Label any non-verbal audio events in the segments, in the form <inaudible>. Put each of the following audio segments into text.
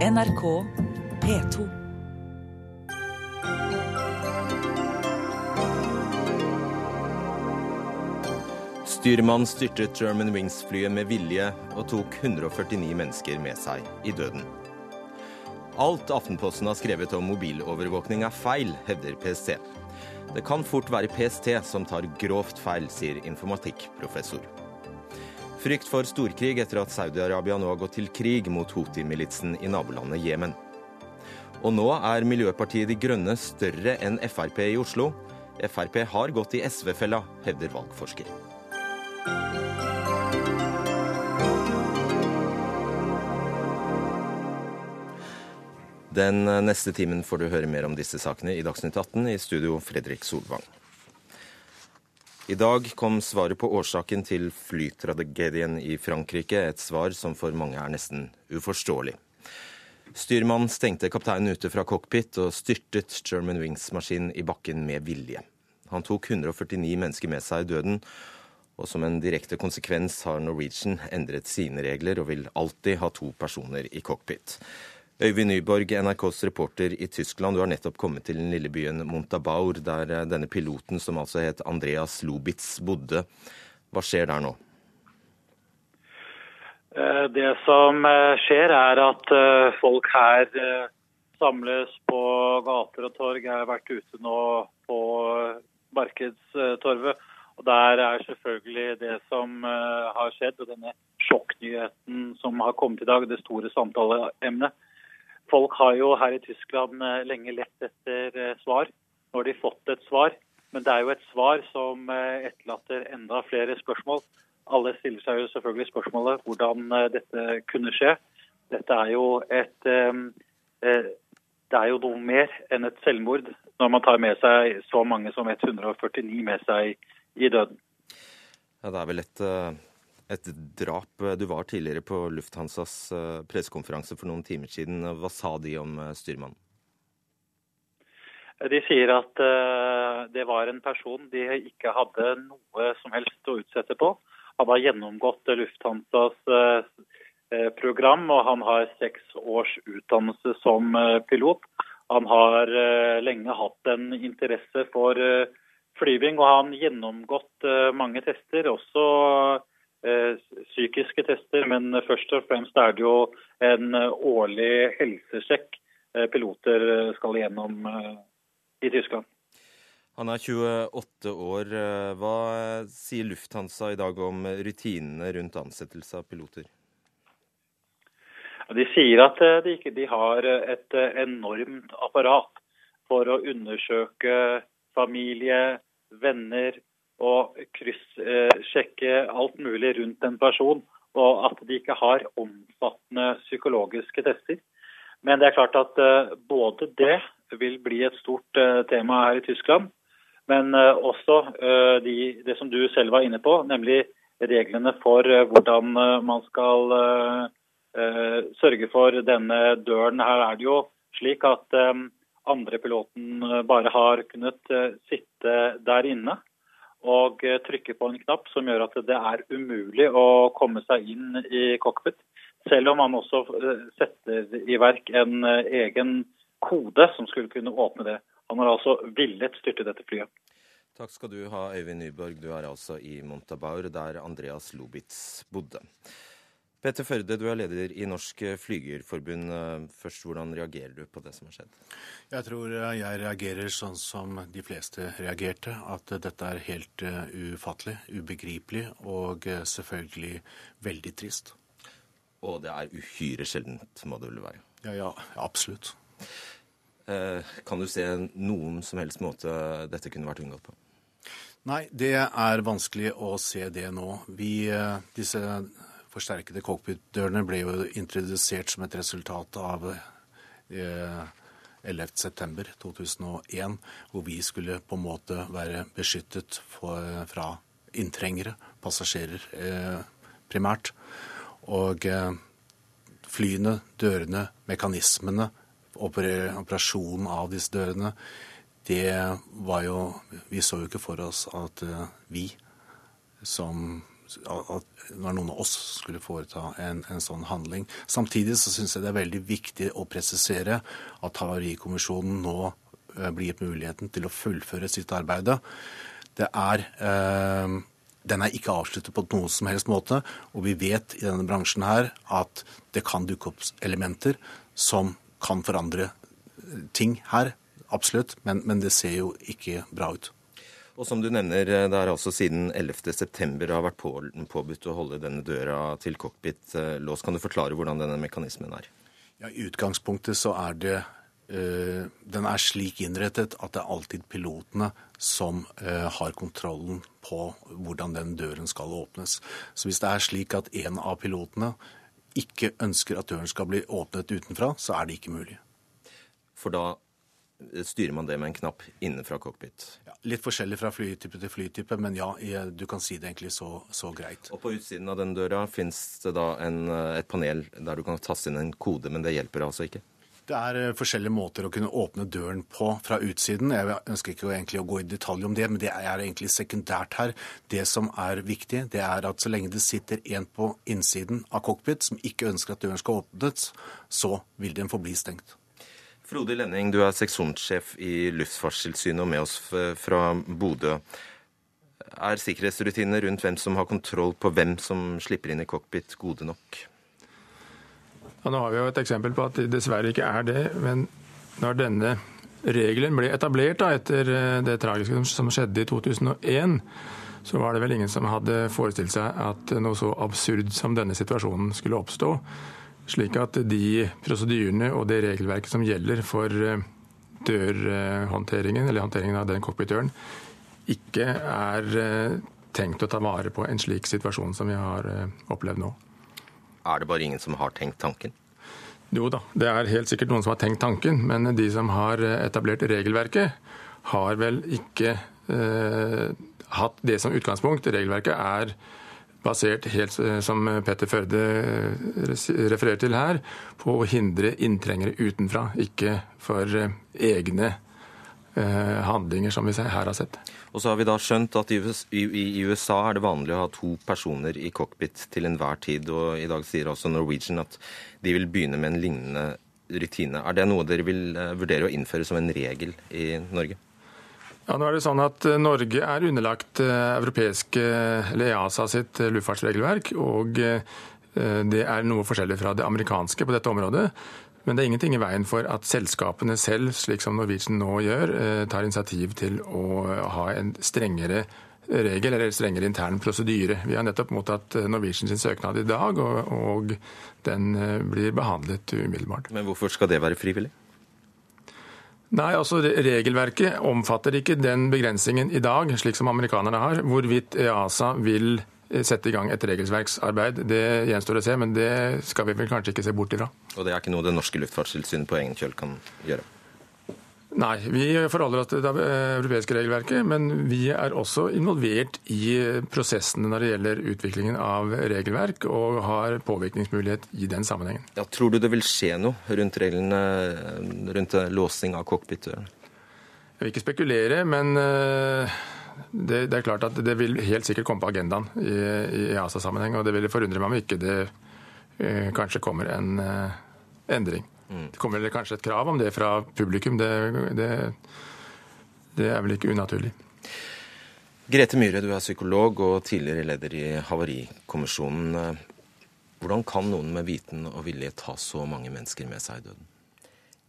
NRK P2. Styrmann styrtet German Wings-flyet med vilje og tok 149 mennesker med seg i døden. Alt Aftenposten har skrevet om mobilovervåkning er feil, hevder PST. Det kan fort være PST som tar grovt feil, sier informatikkprofessor. Frykt for storkrig etter at Saudi-Arabia nå har gått til krig mot Houthi-militsen i nabolandet Jemen. Og nå er Miljøpartiet De Grønne større enn Frp i Oslo. Frp har gått i SV-fella, hevder valgforsker. Den neste timen får du høre mer om disse sakene i Dagsnytt 18 i studio Fredrik Solvang. I dag kom svaret på årsaken til flytragedien i Frankrike, et svar som for mange er nesten uforståelig. Styrmannen stengte kapteinen ute fra cockpit og styrtet German Wings-maskinen i bakken med vilje. Han tok 149 mennesker med seg i døden, og som en direkte konsekvens har Norwegian endret sine regler og vil alltid ha to personer i cockpit. Øyvind Nyborg, NRKs reporter i Tyskland, du har nettopp kommet til den lille byen Montabaur, der eh, denne piloten, som altså het Andreas Lubitz, bodde. Hva skjer der nå? Eh, det som eh, skjer, er at folk her samles på gater og torg. Jeg har vært ute nå på Markedstorvet. Og Der er selvfølgelig det som har skjedd, og denne sjokknyheten som har kommet i dag, det store samtaleemnet. Folk har jo her i Tyskland eh, lenge lett etter eh, svar. Nå har de fått et svar, men det er jo et svar som eh, etterlater enda flere spørsmål. Alle stiller seg jo selvfølgelig spørsmålet hvordan dette kunne skje. Dette er jo et Det er jo noe mer enn et selvmord når man tar med seg så mange som 149 med seg i døden. Ja, Det er vel et et drap. Du var tidligere på Lufthansas eh, pressekonferanse for noen timer siden. Hva sa de om eh, styrmannen? De sier at uh, det var en person de ikke hadde noe som helst å utsette på. Han har gjennomgått Lufthansas program, og han har seks års utdannelse som pilot. Han har lenge hatt en interesse for flyving, og han har gjennomgått mange tester, også Eh, psykiske tester, men først og fremst er det jo en eh, årlig helsesjekk eh, piloter skal igjennom i Tyskland. Han er 28 år. Hva sier Lufthansa i dag om rutinene rundt ansettelse av piloter? De sier at de, ikke, de har et enormt apparat for å undersøke familie, venner, og kryssjekke alt mulig rundt en person, og at de ikke har omfattende psykologiske tester. Men det er klart at eh, både det vil bli et stort eh, tema her i Tyskland, men eh, også de, det som du selv var inne på, nemlig reglene for hvordan man skal sørge for denne døren. Her er det jo slik at andre piloten bare har kunnet sitte der inne og trykker trykke på en knapp som gjør at det er umulig å komme seg inn i cockpit. Selv om man også eh, setter i verk en eh, egen kode som skulle kunne åpne det. Han har altså villet styrte dette flyet. Takk skal du ha, Øyvind Nyborg. Du er altså i Montabaur, der Andreas Lobitz bodde. Peter Førde, du er leder i Norsk Flygerforbund. Først, hvordan reagerer du på det som har skjedd? Jeg tror jeg reagerer sånn som de fleste reagerte. At dette er helt uh, ufattelig, ubegripelig og uh, selvfølgelig veldig trist. Og det er uhyre sjeldent, må det vel være? Ja, ja, absolutt. Kan du se noen som helst måte dette kunne vært unngått på? Nei, det er vanskelig å se det nå. Vi, disse forsterkede cockpit-dørene ble jo introdusert som et resultat av eh, 11.9.2001, hvor vi skulle på en måte være beskyttet for, fra inntrengere, passasjerer eh, primært. Og eh, flyene, dørene, mekanismene, oper operasjonen av disse dørene, det var jo Vi så jo ikke for oss at eh, vi som når noen av oss skulle foreta en, en sånn handling. Samtidig så syns jeg det er veldig viktig å presisere at Havarikommisjonen nå eh, blir gitt muligheten til å fullføre sitt arbeid. Det er eh, den er ikke avsluttet på noen som helst måte. Og vi vet i denne bransjen her at det kan dukke opp elementer som kan forandre ting her. Absolutt. Men, men det ser jo ikke bra ut. Og som du nevner, eh, det er altså siden 11.9 har vært på, påbudt å holde denne døra til cockpit eh, låst. Kan du forklare hvordan denne mekanismen er? Ja, I utgangspunktet så er det øh, Den er slik innrettet at det er alltid pilotene som øh, har kontrollen på hvordan den døren skal åpnes. Så hvis det er slik at en av pilotene ikke ønsker at døren skal bli åpnet utenfra, så er det ikke mulig. For da styrer man det med en knapp inne fra cockpit. Ja, litt forskjellig fra flytype til flytype, men ja, du kan si det egentlig så, så greit. Og På utsiden av den døra fins det da en, et panel der du kan taste inn en kode, men det hjelper altså ikke? Det er eh, forskjellige måter å kunne åpne døren på fra utsiden. Jeg ønsker ikke egentlig å gå i detalj om det, men det er egentlig sekundært her. Det som er viktig, det er at så lenge det sitter en på innsiden av cockpit som ikke ønsker at døren skal åpnes, så vil den forbli stengt. Frode Lenning, du er seksjonssjef i Luftfartstilsynet og med oss fra Bodø. Er sikkerhetsrutinene rundt hvem som har kontroll på hvem som slipper inn i cockpit, gode nok? Ja, nå har vi jo et eksempel på at det dessverre ikke er det. Men når denne regelen ble etablert da, etter eh, det tragiske som skjedde i 2001, så var det vel ingen som hadde forestilt seg at noe så absurd som denne situasjonen skulle oppstå. Slik at de prosedyrene og det regelverket som gjelder for eh, dørhåndteringen, eller håndteringen av den cockpitdøren, ikke er eh, tenkt å ta vare på en slik situasjon som vi har eh, opplevd nå. Er det bare ingen som har tenkt tanken? Jo da, det er helt sikkert noen som har tenkt tanken, men de som har etablert regelverket, har vel ikke eh, hatt det som utgangspunkt. Regelverket er basert, helt eh, som Petter Førde eh, refererer til her, på å hindre inntrengere utenfra, ikke for eh, egne handlinger, som vi her har sett. Og så har vi da skjønt at i USA er det vanlig å ha to personer i cockpit til enhver tid. Og i dag sier også Norwegian at de vil begynne med en lignende rutine. Er det noe dere vil vurdere å innføre som en regel i Norge? Ja, nå er det sånn at eh, Norge er underlagt eh, europeiske, eller EASA sitt eh, luftfartsregelverk. og Det er noe forskjellig fra det amerikanske på dette området. Men det er ingenting i veien for at selskapene selv, slik som Norwegian nå gjør, tar initiativ til å ha en strengere regel eller strengere intern prosedyre. Vi har nettopp mottatt Norwegian sin søknad i dag, og, og den blir behandlet umiddelbart. Men hvorfor skal det være frivillig? Nei, altså Regelverket omfatter ikke den begrensningen i dag, slik som amerikanerne har. Hvorvidt EASA vil eh, sette i gang et regelverksarbeid, det gjenstår å se. Men det skal vi vel kanskje ikke se bort ifra. Og det er ikke noe det norske luftfartstilsynet på egen kjøl kan gjøre? Nei, vi forholder oss til det europeiske regelverket, men vi er også involvert i prosessene når det gjelder utviklingen av regelverk, og har påvirkningsmulighet i den sammenhengen. Ja, tror du det vil skje noe rundt reglene rundt låsing av cockpitdøren? Jeg vil ikke spekulere, men eh, det, det, er klart at det vil helt sikkert komme på agendaen i, i EASA-sammenheng, og det ville forundre meg om ikke det eh, kanskje kommer en eh, endring. Det kommer vel kanskje et krav om det fra publikum. Det, det, det er vel ikke unaturlig. Grete Myhre, du er psykolog og tidligere leder i Havarikommisjonen. Hvordan kan noen med viten og vilje ta så mange mennesker med seg i døden?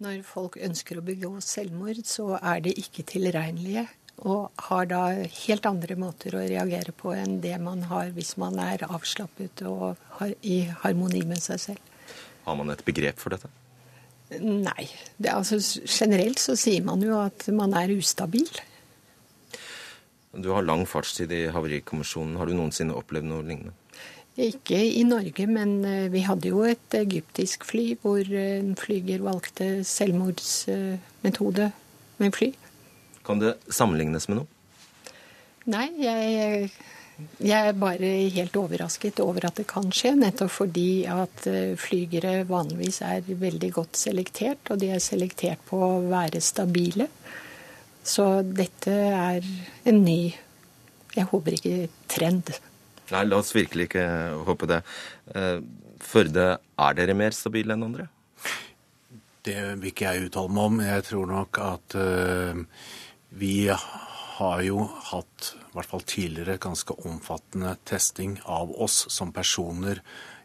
Når folk ønsker å begå selvmord, så er de ikke tilregnelige. Og har da helt andre måter å reagere på enn det man har hvis man er avslappet og i harmoni med seg selv. Har man et begrep for dette? Nei. Det, altså, generelt så sier man jo at man er ustabil. Du har lang fartstid i Havarikommisjonen. Har du noensinne opplevd noe lignende? Ikke i Norge, men eh, vi hadde jo et egyptisk fly hvor en flyger valgte selvmordsmetode med fly. Kan det sammenlignes med noe? Nei, jeg jeg er bare helt overrasket over at det kan skje, nettopp fordi at eh, flygere vanligvis er veldig godt selektert, og de er selektert på å være stabile. Så dette er en ny, jeg håper ikke trend. Nei, la oss virkelig ikke håpe det. Eh, Førde, er dere mer stabile enn andre? Det vil ikke jeg uttale meg om. Jeg tror nok at uh, vi har jo hatt, i hvert fall tidligere, ganske omfattende testing av oss som personer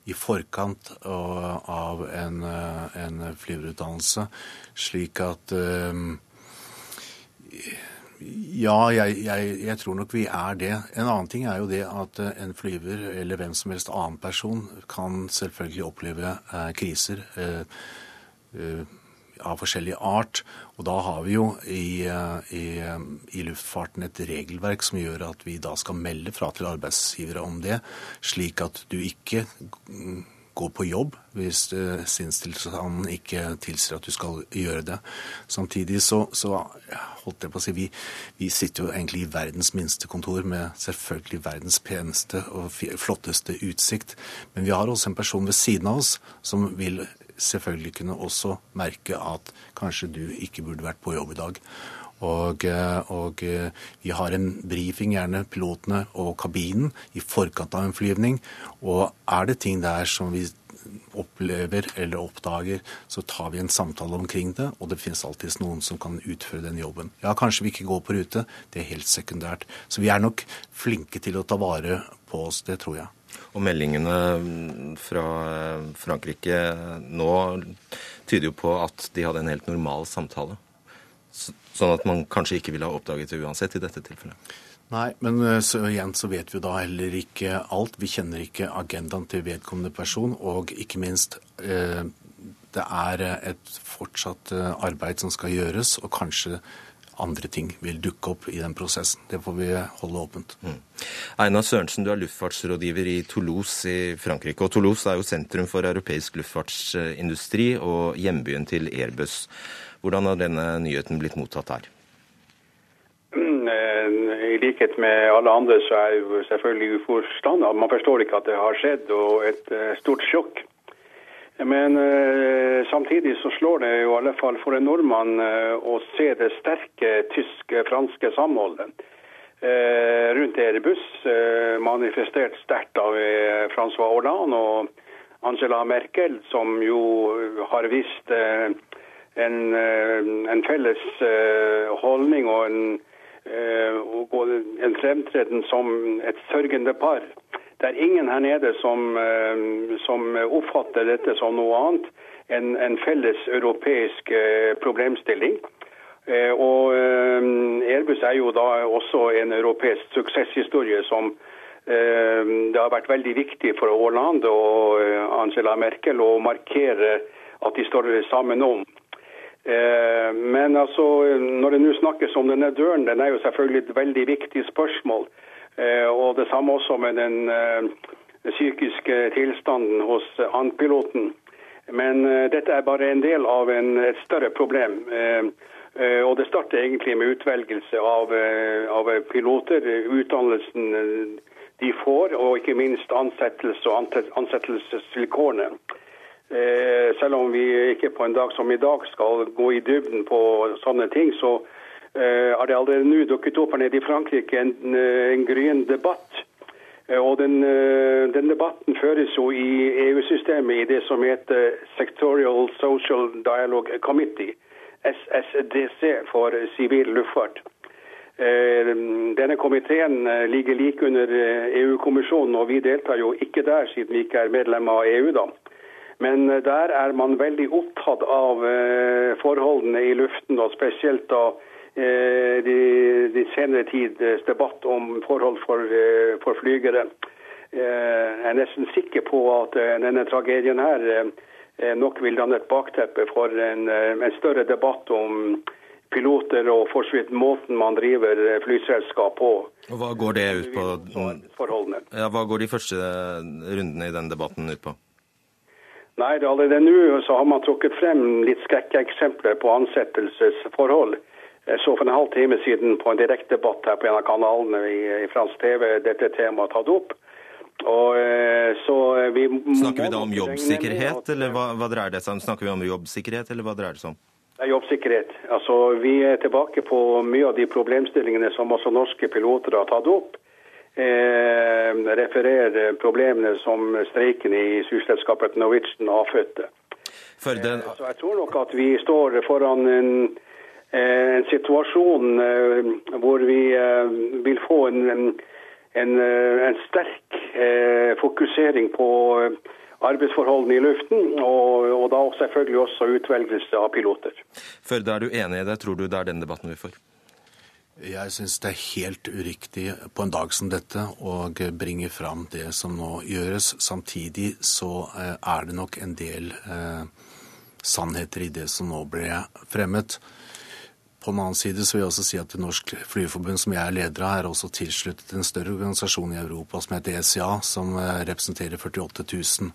i forkant av en, eh, en flyverutdannelse, slik at uh, ja, jeg, jeg, jeg, tror nok vi er det. En annen ting er jo det at en flyver eller hvem som helst annen person kan selvfølgelig oppleve eh, kriser. Eh, Eh, av forskjellig art. Og da har vi jo i, eh, i, i, luftfarten et regelverk som gjør at vi da skal melde fra til arbeidsgivere om det, slik at du ikke går på jobb hvis uh, sinnstilstanden ikke tilsier at du skal gjøre det. Samtidig så, så holdt jeg på å si, vi, vi, sitter jo egentlig i verdens minste kontor med selvfølgelig verdens peneste og flotteste utsikt. Men vi har også en person ved siden av oss som vil selvfølgelig kunne også merke at kanskje du ikke burde vært på jobb i dag. Og, eh, og, eh, vi har en brifing, gjerne pilotene og kabinen, i forkant av en flyvning. Og er det ting der som vi opplever eller oppdager, så tar vi en samtale omkring det. Og det finnes alltid noen som kan utføre den jobben. Ja, kanskje vi ikke går på rute. Det er helt sekundært. Så vi er nok flinke til å ta vare på oss, det tror jeg. Og meldingene fra Frankrike nå tyder jo på at de hadde en helt normal samtale. Sånn at man kanskje ikke ville ha oppdaget det uansett i dette tilfellet. Nei, men eh, så igjen så vet vi da heller ikke alt. Vi kjenner ikke agendaen til vedkommende person. Og ikke minst, eh, det er et fortsatt eh, arbeid som skal gjøres, og kanskje andre ting vil dukke opp i den prosessen. Det får vi holde åpent. Mm. Einar Sørensen, du er luftfartsrådgiver i Toulouse i Frankrike. Og Toulouse er jo sentrum for europeisk luftfartsindustri og hjembyen til Airbus. Hvordan har denne nyheten blitt mottatt her? Mm, eh, I likhet med alle andre så er jo selvfølgelig uforstanda. Man forstår ikke at det har skjedd, og et eh, stort sjokk. Men eh, samtidig så slår det jo i alle fall for en nordmann eh, å se det sterke tyske-franske samholdet. Eh, rundt Airbus, manifestert sterkt av Francois Hollande og Angela Merkel, som jo har vist en, en, felles holdning og en, en fremtreden som et sørgende par. Det er ingen her nede som, eh, som oppfatter dette som noe annet enn en felles europeisk eh, problemstilling. Eh, og Airbus er jo da også en europeisk suksesshistorie som det har vært veldig viktig for Hollande og Angela Merkel å markere at de står sammen om. Men altså, når det nå snakkes om denne døren, den er jo selvfølgelig et veldig viktig spørsmål. Eh, og det samme også med den eh, psykiske tilstanden hos andpiloten. Men eh, dette er bare en del av en, et større problem. Og Det starter egentlig med utvelgelse av, av piloter, utdannelsen de får, og ikke minst ansettelse og ansettelsesvilkårene. Selv om vi ikke på en dag som i dag skal gå i dybden på sånne ting, så har det allerede nå dukket opp her nede i Frankrike en, eh, en gryende debatt. Eh, og den, den, debatten føres jo i EU-systemet i det som heter Sectorial Social Dialogue Committee, SSDC for sivil luftfart. Denne komiteen ligger like under EU-kommisjonen, og vi deltar jo ikke der siden vi ikke er medlem av EU. da. Men der er man veldig opptatt av forholdene i luften, og spesielt da Eh, de, de senere tids debatt om forhold for, eh, for flygere. Eh, jeg er nesten sikker på at denne tragedien her nok vil danne et bakteppe for en, en større debatt om piloter og for så vidt måten man driver flyselskap på. Og Hva går det ut på? Ja, hva går de første rundene i den debatten ut på? Nei, Allerede nå så har man trukket frem litt skrekkeksempler på ansettelsesforhold. Jeg så for en halv time siden på en direktedebatt her på en av kanalene i, i fransk TV dette temaet tatt opp. Og, eh, så eh, vi Snakker vi da om jobbsikkerhet, eller hva, hva, dreier det seg om? Snakker vi om jobbsikkerhet, eller hva dreier det seg om? Det er jobbsikkerhet. Altså, Vi er tilbake på mye av de problemstillingene som også norske piloter har tatt opp. eh, refererer problemene som streiken i surselskapet Norwegian avfødte. Førde, Så jeg tror nok at vi står foran en, eh, en situasjon eh, hvor vi eh, vil få en, en, en, eh, sterk eh, fokusering på eh, arbeidsforholdene i luften, og, og da selvfølgelig også utvelgelse av piloter. Førde, er du enig i det? Tror du det er den debatten vi får? Jeg syns det er helt uriktig på en dag som dette å bringe fram det som nå gjøres. Samtidig så eh, er det nok en del eh, sannheter i det som nå ble fremmet. På den annen side så vil jeg også si at det Norsk Flygerforbund, som jeg er leder av, er også tilsluttet en større organisasjon i Europa som heter ECA, som eh, representerer 48 000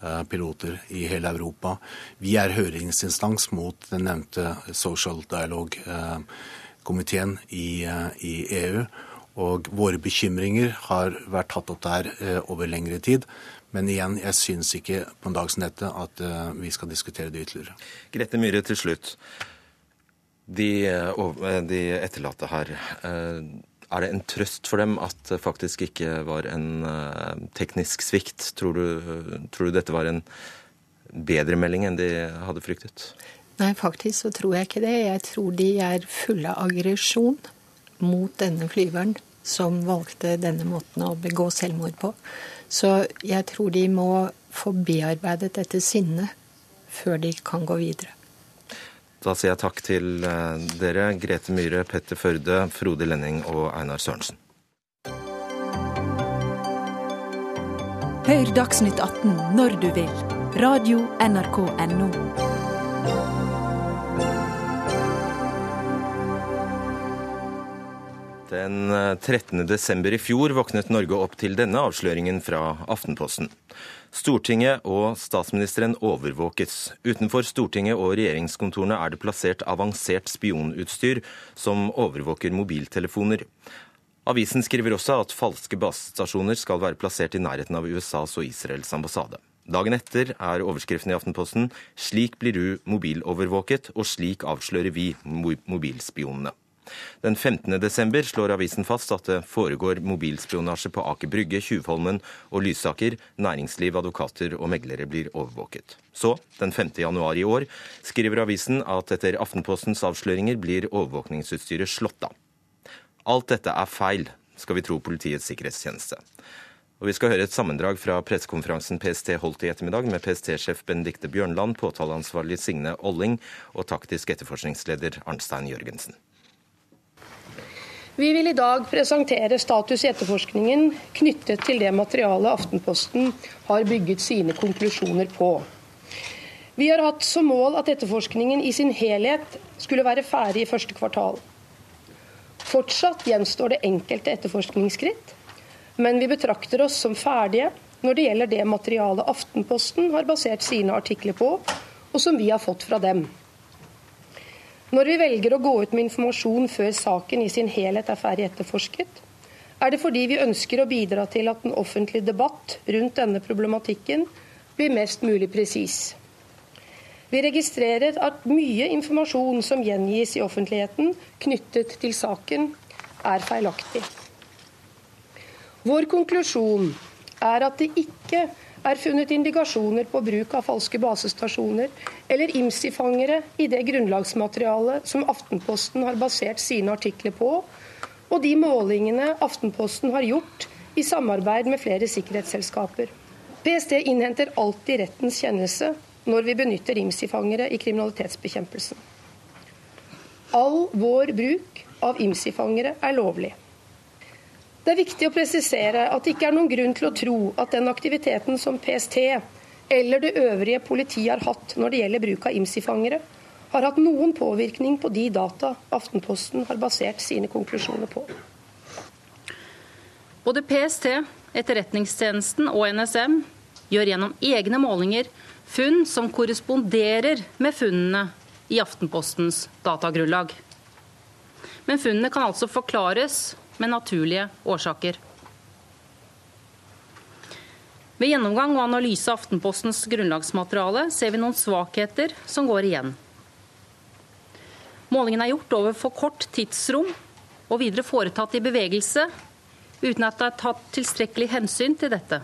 eh, piloter i hele Europa. Vi er høringsinstans mot den nevnte Social Dialogue-komiteen i, eh, i EU. Og våre bekymringer har vært tatt opp der over lengre tid. Men igjen, jeg syns ikke på en dag som dette at vi skal diskutere det ytterligere. Grete Myhre til slutt. De, de etterlatte her, er det en trøst for dem at det faktisk ikke var en teknisk svikt? Tror du, tror du dette var en bedre melding enn de hadde fryktet? Nei, faktisk så tror jeg ikke det. Jeg tror de er fulle av aggresjon mot denne flyveren som valgte denne måten å begå selvmord på. Så jeg tror de må få bearbeidet dette sinnet før de kan gå videre. Da sier jeg takk til dere, Grete Myhre, Petter Førde, Frode Lenning og Einar Sørensen. Hør Dagsnytt 18 når du vil. Radio NRK Radio.nrk.no. Den 13. desember i fjor våknet Norge opp til denne avsløringen fra Aftenposten. Stortinget og statsministeren overvåkes. Utenfor Stortinget og regjeringskontorene er det plassert avansert spionutstyr som overvåker mobiltelefoner. Avisen skriver også at falske basestasjoner skal være plassert i nærheten av USAs og Israels ambassade. Dagen etter er overskriften i Aftenposten 'Slik blir du mobilovervåket, og slik avslører vi mobilspionene'. Den 15. desember slår avisen fast at det foregår mobilspionasje på Aker Brygge, Tjuvholmen og Lysaker. Næringsliv, advokater og meglere blir overvåket. Så, den 5. januar i år, skriver avisen at etter Aftenpostens avsløringer blir overvåkningsutstyret slått av. Alt dette er feil, skal vi tro Politiets sikkerhetstjeneste. Og Vi skal høre et sammendrag fra pressekonferansen PST holdt i ettermiddag med PST-sjef Benedicte Bjørnland, påtaleansvarlig Signe Olling og taktisk etterforskningsleder Arnstein Jørgensen. Vi vil i dag presentere status i etterforskningen knyttet til det materialet Aftenposten har bygget sine konklusjoner på. Vi har hatt som mål at etterforskningen i sin helhet skulle være ferdig i første kvartal. Fortsatt gjenstår det enkelte etterforskningsskritt, men vi betrakter oss som ferdige når det gjelder det materialet Aftenposten har basert sine artikler på, og som vi har fått fra dem. Når vi velger å gå ut med informasjon før saken i sin helhet er ferdig etterforsket, er det fordi vi ønsker å bidra til at den offentlige debatt rundt denne problematikken blir mest mulig presis. Vi registrerer at mye informasjon som gjengis i offentligheten knyttet til saken, er feilaktig. Vår konklusjon er at det ikke er funnet indikasjoner på bruk av falske basestasjoner eller IMSI-fangere i det grunnlagsmaterialet som Aftenposten har basert sine artikler på, og de målingene Aftenposten har gjort i samarbeid med flere sikkerhetsselskaper. PST innhenter alltid rettens kjennelse når vi benytter IMSI-fangere i kriminalitetsbekjempelsen. All vår bruk av IMSI-fangere er lovlig. Det er viktig å presisere at det ikke er noen grunn til å tro at den aktiviteten som PST eller det øvrige politiet har hatt når det gjelder bruk av IMSI-fangere, har hatt noen påvirkning på de data Aftenposten har basert sine konklusjoner på. Både PST, Etterretningstjenesten og NSM gjør gjennom egne målinger funn som korresponderer med funnene i Aftenpostens datagrunnlag. Men funnene kan altså forklares med naturlige årsaker. Ved gjennomgang og analyse av Aftenpostens grunnlagsmateriale ser vi noen svakheter som går igjen. Målingen er gjort over for kort tidsrom og videre foretatt i bevegelse, uten at det er tatt tilstrekkelig hensyn til dette.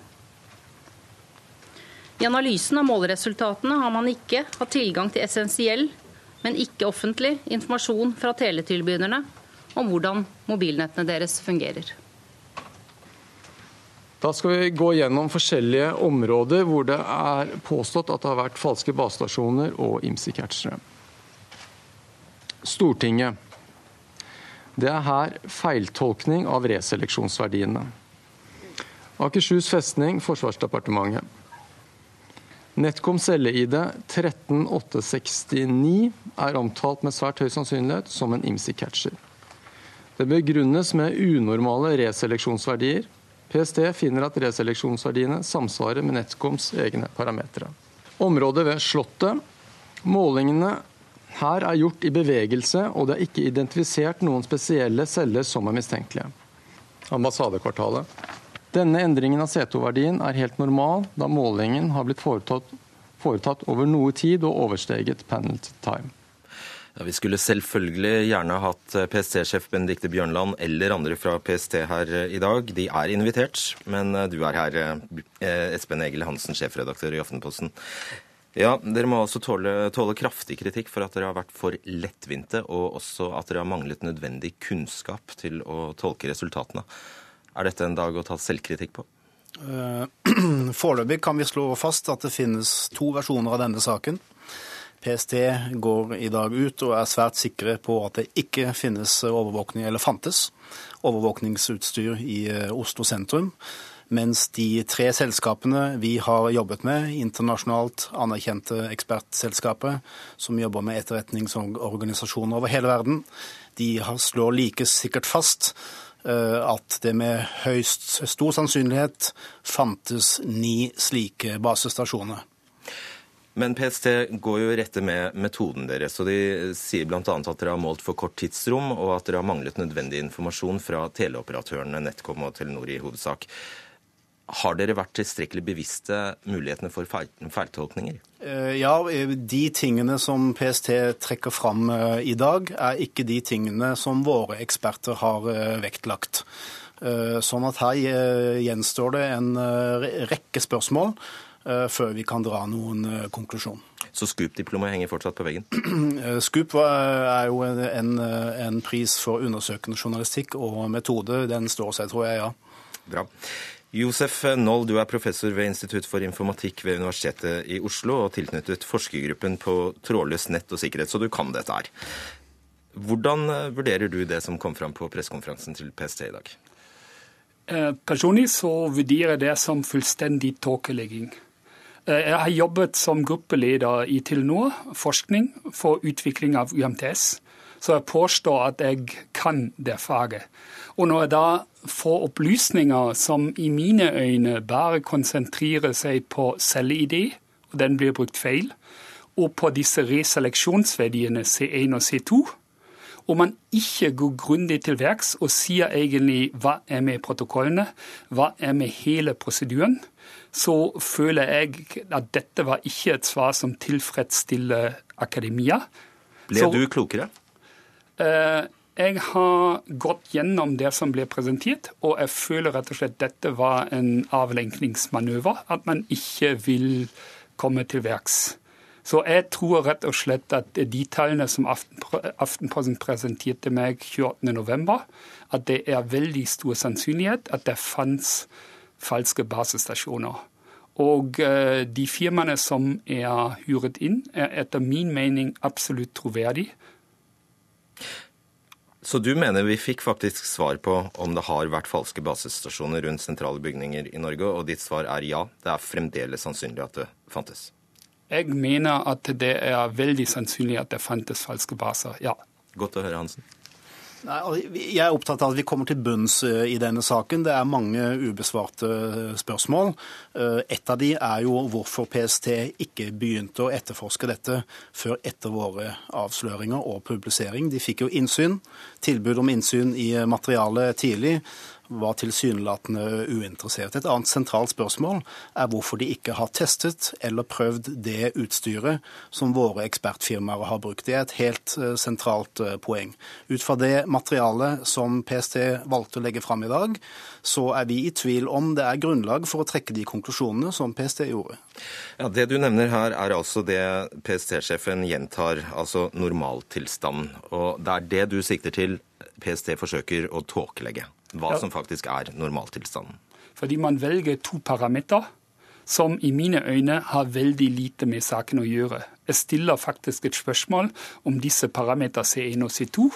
I analysen av måleresultatene har man ikke hatt tilgang til essensiell, men ikke offentlig informasjon fra teletilbyderne om hvordan mobilnettene deres fungerer. Da skal vi gå gjennom forskjellige områder hvor det er påstått at det har vært falske basestasjoner og IMSI-catchere. Stortinget. Det er her feiltolkning av reseleksjonsverdiene. Akershus festning, Forsvarsdepartementet. Netcom celle-ID 13869 er omtalt med svært høy sannsynlighet som en IMSI-catcher. Det begrunnes med unormale reseleksjonsverdier. PST finner at reseleksjonsverdiene samsvarer med Netcoms egne parametere. Området ved Slottet. Målingene her er gjort i bevegelse, og det er ikke identifisert noen spesielle celler som er mistenkelige. Ambassadekvartalet. Denne endringen av C2-verdien er helt normal, da målingen har blitt foretatt, foretatt over noe tid og oversteget penalty time. Ja, vi skulle selvfølgelig gjerne hatt PST-sjef Benedicte Bjørnland eller andre fra PST her i dag. De er invitert, men du er her, eh, Espen Egil Hansen, sjefredaktør i Aftenposten. Ja, Dere må også tåle, tåle, kraftig kritikk for at dere har vært for lettvinte, og også at dere har manglet nødvendig kunnskap til å tolke resultatene. Er dette en dag å ta selvkritikk på? Eh, <clears throat> foreløpig kan vi slå fast at det finnes to versjoner av denne saken. PST går i dag ut og er svært sikre på at det ikke finnes overvåkning, eller fantes overvåkningsutstyr i eh, Oslo sentrum. Mens de tre selskapene vi har jobbet med, internasjonalt anerkjente ekspertselskaper som jobber med etterretningsorganisasjoner over hele verden, de slår like sikkert fast Eh, at det med høyst stor sannsynlighet fantes ni slike basestasjoner. Men PST går jo rette med metoden deres, og de sier bl.a. at dere har målt for kort tidsrom, og at dere har manglet nødvendig informasjon fra teleoperatørene NetCom og Telenor i hovedsak. Har dere vært tilstrekkelig bevisste mulighetene for feiltolkninger? Eh, ja, de tingene som PST trekker fram eh, i dag, er ikke de tingene som våre eksperter har eh, vektlagt. Sånn at her gjenstår det en rekke spørsmål før vi kan dra noen konklusjon. Så Scoop-diplomet henger fortsatt på veggen? Scoop er jo en, en pris for undersøkende journalistikk og metode. Den står seg, tror jeg, ja. Bra. Josef Noll, du er professor ved Institutt for informatikk ved Universitetet i Oslo og tilknyttet forskergruppen på trådløst nett og sikkerhet, så du kan dette her. Hvordan eh, vurderer du det som kom fram på pressekonferansen til PST i dag? Eh, personlig så vurderer jeg det som fullstendig tåkelegging. Eh, jeg har jobbet som gruppeleder i Telenor forskning for utvikling av UMTS, så jeg påstår at jeg kan det faget. Og når jeg da får opplysninger som i mine øyne bare konsentrerer seg på celle-ID, og den blir brukt feil, og på disse reseleksjonsverdiene C1 og C2, og man ikke går grundig til verks og sier egentlig hva er med protokollene, hva er med hele prosedyren, så føler jeg at dette var ikke et svar som tilfredsstiller akademia. Ble så, du klokere? Eh, jeg har gått gjennom det som ble presentert, og jeg føler rett og slett dette var en avlenkningsmanøver. At man ikke vil komme til verks. Så jeg tror rett og slett at de tallene som Aftenposten presenterte meg 28.11, at det er veldig stor sannsynlighet at det fantes falske basestasjoner. Og eh, de firmaene som er hyret inn, er etter min mening absolutt troverdige. Så du mener vi fikk faktisk svar på om det har vært falske basestasjoner rundt sentrale bygninger i Norge, og ditt svar er ja, det er fremdeles sannsynlig at det fantes? Jeg mener at det er veldig sannsynlig at det fantes falske baser, ja. Godt å høre, Hansen. Nei, jeg er opptatt av at vi kommer til bunns eh, i denne saken. Det er mange ubesvarte eh, spørsmål. Eh, et av de er jo hvorfor PST ikke begynte å etterforske dette før etter våre avsløringer og publisering. De fikk jo innsyn, tilbud om innsyn i materialet tidlig. Var tilsynelatende uinteressert. Et annet sentralt spørsmål er hvorfor de ikke har testet eller prøvd det utstyret som våre ekspertfirmaer har brukt. Det er et helt eh, sentralt eh, poeng. Ut fra det materialet som PST valgte å legge fram i dag, så er vi i tvil om det er grunnlag for å trekke de konklusjonene som PST gjorde. Ja, Det du nevner her, er altså det PST-sjefen gjentar, altså normaltilstanden. Og det er det du sikter til PST forsøker å tåkelegge, hva som faktisk er normaltilstanden. Fordi man velger to parametere som i mine øyne har veldig lite med saken å gjøre. Jeg stiller faktisk et spørsmål om disse parametere C1 og C2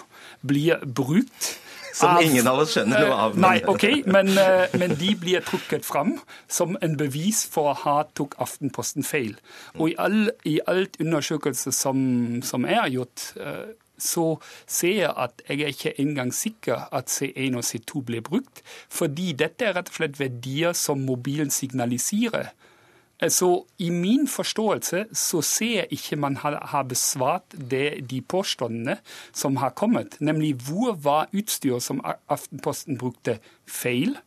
blir brukt som av, ingen av oss skjønner noe av. Nei, ok, men, eh, men, de blir trukket fram som en bevis for å ha tok Aftenposten feil. Og i, all, i alt undersøkelse som, som er gjort, eh, så ser jeg at jeg er ikke engang sikker at C1 og C2 blir brukt. Fordi dette er rett og slett verdier som mobilen signaliserer. Så I min forståelse så ser jeg ikke man har, besvart det, de påstandene som har kommet. Nemlig hvor var utstyret som Aftenposten brukte, feil?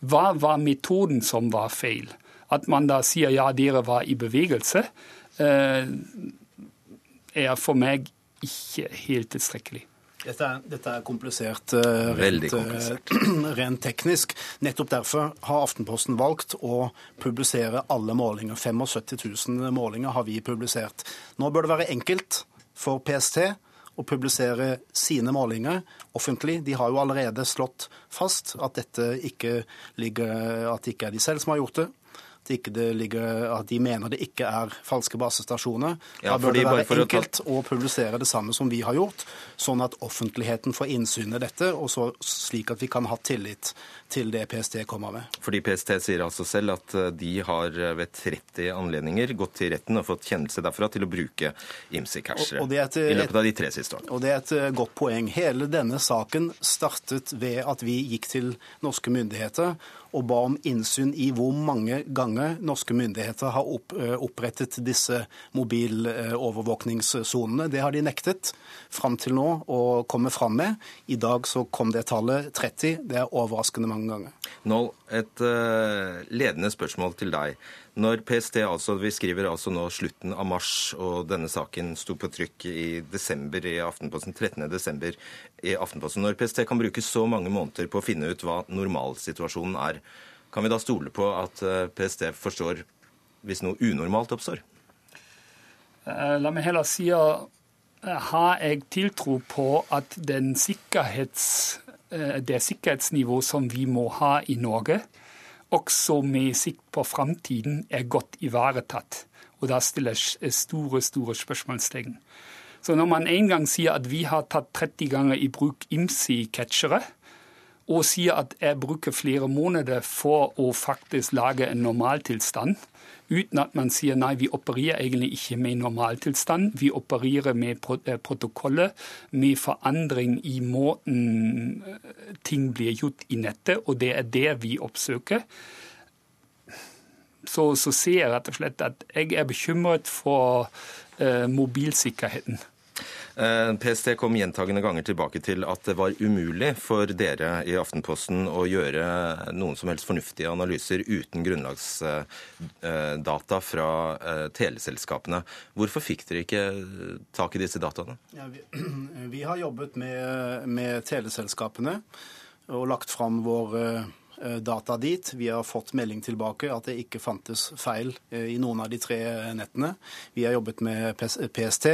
Hva var metoden som var feil? At man da sier ja, dere var i bevegelse, eh, er for meg ikke helt tilstrekkelig. Dette er, dette er komplisert, uh, rent, komplisert. Uh, <clears throat> rent, teknisk. Nettopp derfor har Aftenposten valgt å publisere alle målinger. 75 000 målinger har vi publisert. Nå bør det være enkelt for PST å publisere sine målinger offentlig. De har jo allerede slått fast at dette ikke ligger, at det ikke er de selv som har gjort det at, ligger, at, de mener det ikke er falske basestasjoner. Ja, da bør det være enkelt å, ta... å publisere det samme som vi har gjort, sånn at offentligheten får innsyn i dette, og så, slik at vi kan ha tillit til det PST kommer med. Fordi PST sier altså selv at eh, de har eh, ved 30 anledninger gått til retten og fått kjennelse derfra til å bruke IMSI-cashere i løpet av de tre siste årene. Og Det er et eh, godt poeng. Hele denne saken startet ved at vi gikk til norske myndigheter og ba om innsyn i hvor mange ganger norske myndigheter har opprettet disse mobilovervåkningssonene. Det har de nektet fram til nå å komme fram med. I dag så kom det tallet 30. Det er overraskende mange ganger. Nå, et uh, ledende spørsmål til deg. Når PST altså, Vi skriver altså nå slutten av mars, og denne saken sto på trykk i desember i Aftenposten, 13. desember i Aftenposten. Når PST kan bruke så mange måneder på å finne ut hva normalsituasjonen er, kan vi da stole på at eh, PST forstår hvis noe unormalt oppstår? Eh, la meg heller si at har jeg tiltro på at den sikkerhets, det sikkerhetsnivået som vi må ha i Norge, også med sikt på framtiden, er godt ivaretatt. Og da stiller jeg store, store spørsmålstegn. Så når man en gang sier at vi har tatt 30 ganger i bruk IMSI-catchere, og sier at jeg bruker flere måneder for å faktisk lage en normaltilstand, uten at man sier nei, vi opererer egentlig ikke med normaltilstand. Vi opererer med protokollet, med forandring i måten eh, ting blir gjort i nettet, og det er det vi oppsøker. Så, så ser jeg rett og slett at jeg er bekymret for uh, mobilsikkerheten. Eh, PST kom gjentagende ganger tilbake til at det var umulig for dere i Aftenposten å gjøre noen som helst fornuftige analyser uten grunnlagsdata fra eh, teleselskapene. Hvorfor fikk dere ikke tak i disse dataene? Ja, vi, <clears throat> vi, har jobbet med, med teleselskapene og lagt fram vår eh, data dit. Vi har fått melding tilbake at det ikke fantes feil i noen av de tre nettene. Vi har jobbet med PST.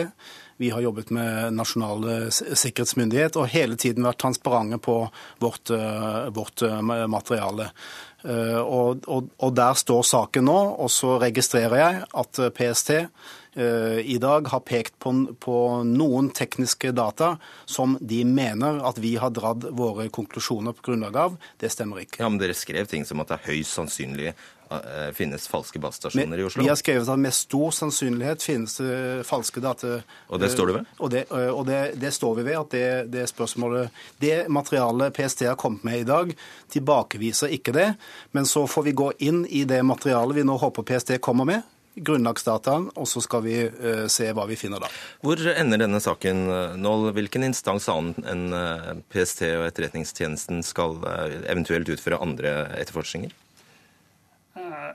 Vi har jobbet med Nasjonal sikkerhetsmyndighet og hele tiden vært transparente på vårt, eh, vårt eh, materiale. Eh, og, og, og, der står saken nå. Og så registrerer jeg at PST i dag har pekt på, på, noen tekniske data som de mener at vi har dratt våre konklusjoner på grunnlag av. Det stemmer ikke. Ja, Men dere skrev ting som at det er høyst sannsynlig Eh, finnes falske basestasjoner i Oslo? Vi har skrevet at med stor sannsynlighet finnes det falske data... Og det står du ved? Og det, eh, og det, det står vi ved. at det, det, spørsmålet, det materialet PST har kommet med i dag, tilbakeviser ikke det. Men så får vi gå inn i det materialet vi nå håper PST kommer med, grunnlagsdataen, og så skal vi uh, se hva vi finner da. Hvor ender denne saken nå? Hvilken instans annen enn PST og Etterretningstjenesten skal eventuelt utføre andre etterforskninger?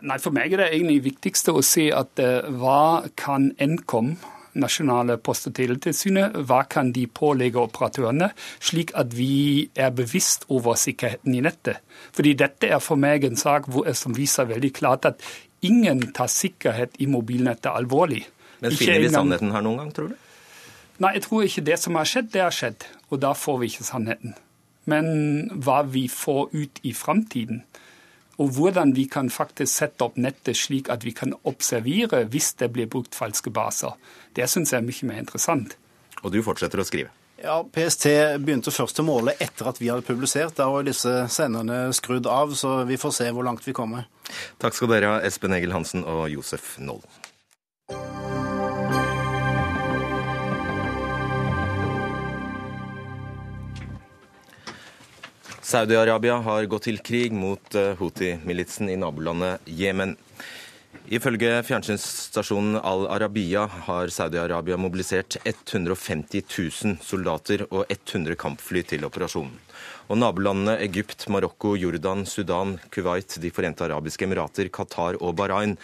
Nei, For meg er det egentlig viktigste å se at hva kan Nkom nasjonale post- og teletilsynet, hva kan de pålegge operatørene, slik at vi er bevisst over sikkerheten i nettet. Fordi dette er for meg en sak som viser veldig klart at ingen tar sikkerhet i mobilnettet alvorlig. Men finner vi sannheten her noen gang, tror du? Nei, jeg tror ikke det som har skjedd, det har skjedd. Og da får vi ikke sannheten. Men hva vi får ut i framtiden, og hvordan vi kan faktisk sette opp nettet slik at vi kan observere hvis det blir brukt falske baser. Det syns jeg er mye mer interessant. Og du fortsetter å skrive? Ja, PST begynte først å måle etter at vi hadde publisert. Da var disse senderne skrudd av, så vi får se hvor langt vi kommer. Takk skal dere ha, Espen Egil Hansen og Josef Noll. Saudi-Arabia har gått til krig mot eh, Houthi-militsen i nabolandet Jemen. Ifølge fjernsynsstasjonen Al Arabiya har Saudi-Arabia mobilisert 150 000 soldater og 100 kampfly til operasjonen. Og nabolandene Egypt, Marokko, Jordan, Sudan, Kuwait, De forente arabiske emirater, Qatar og Bahrain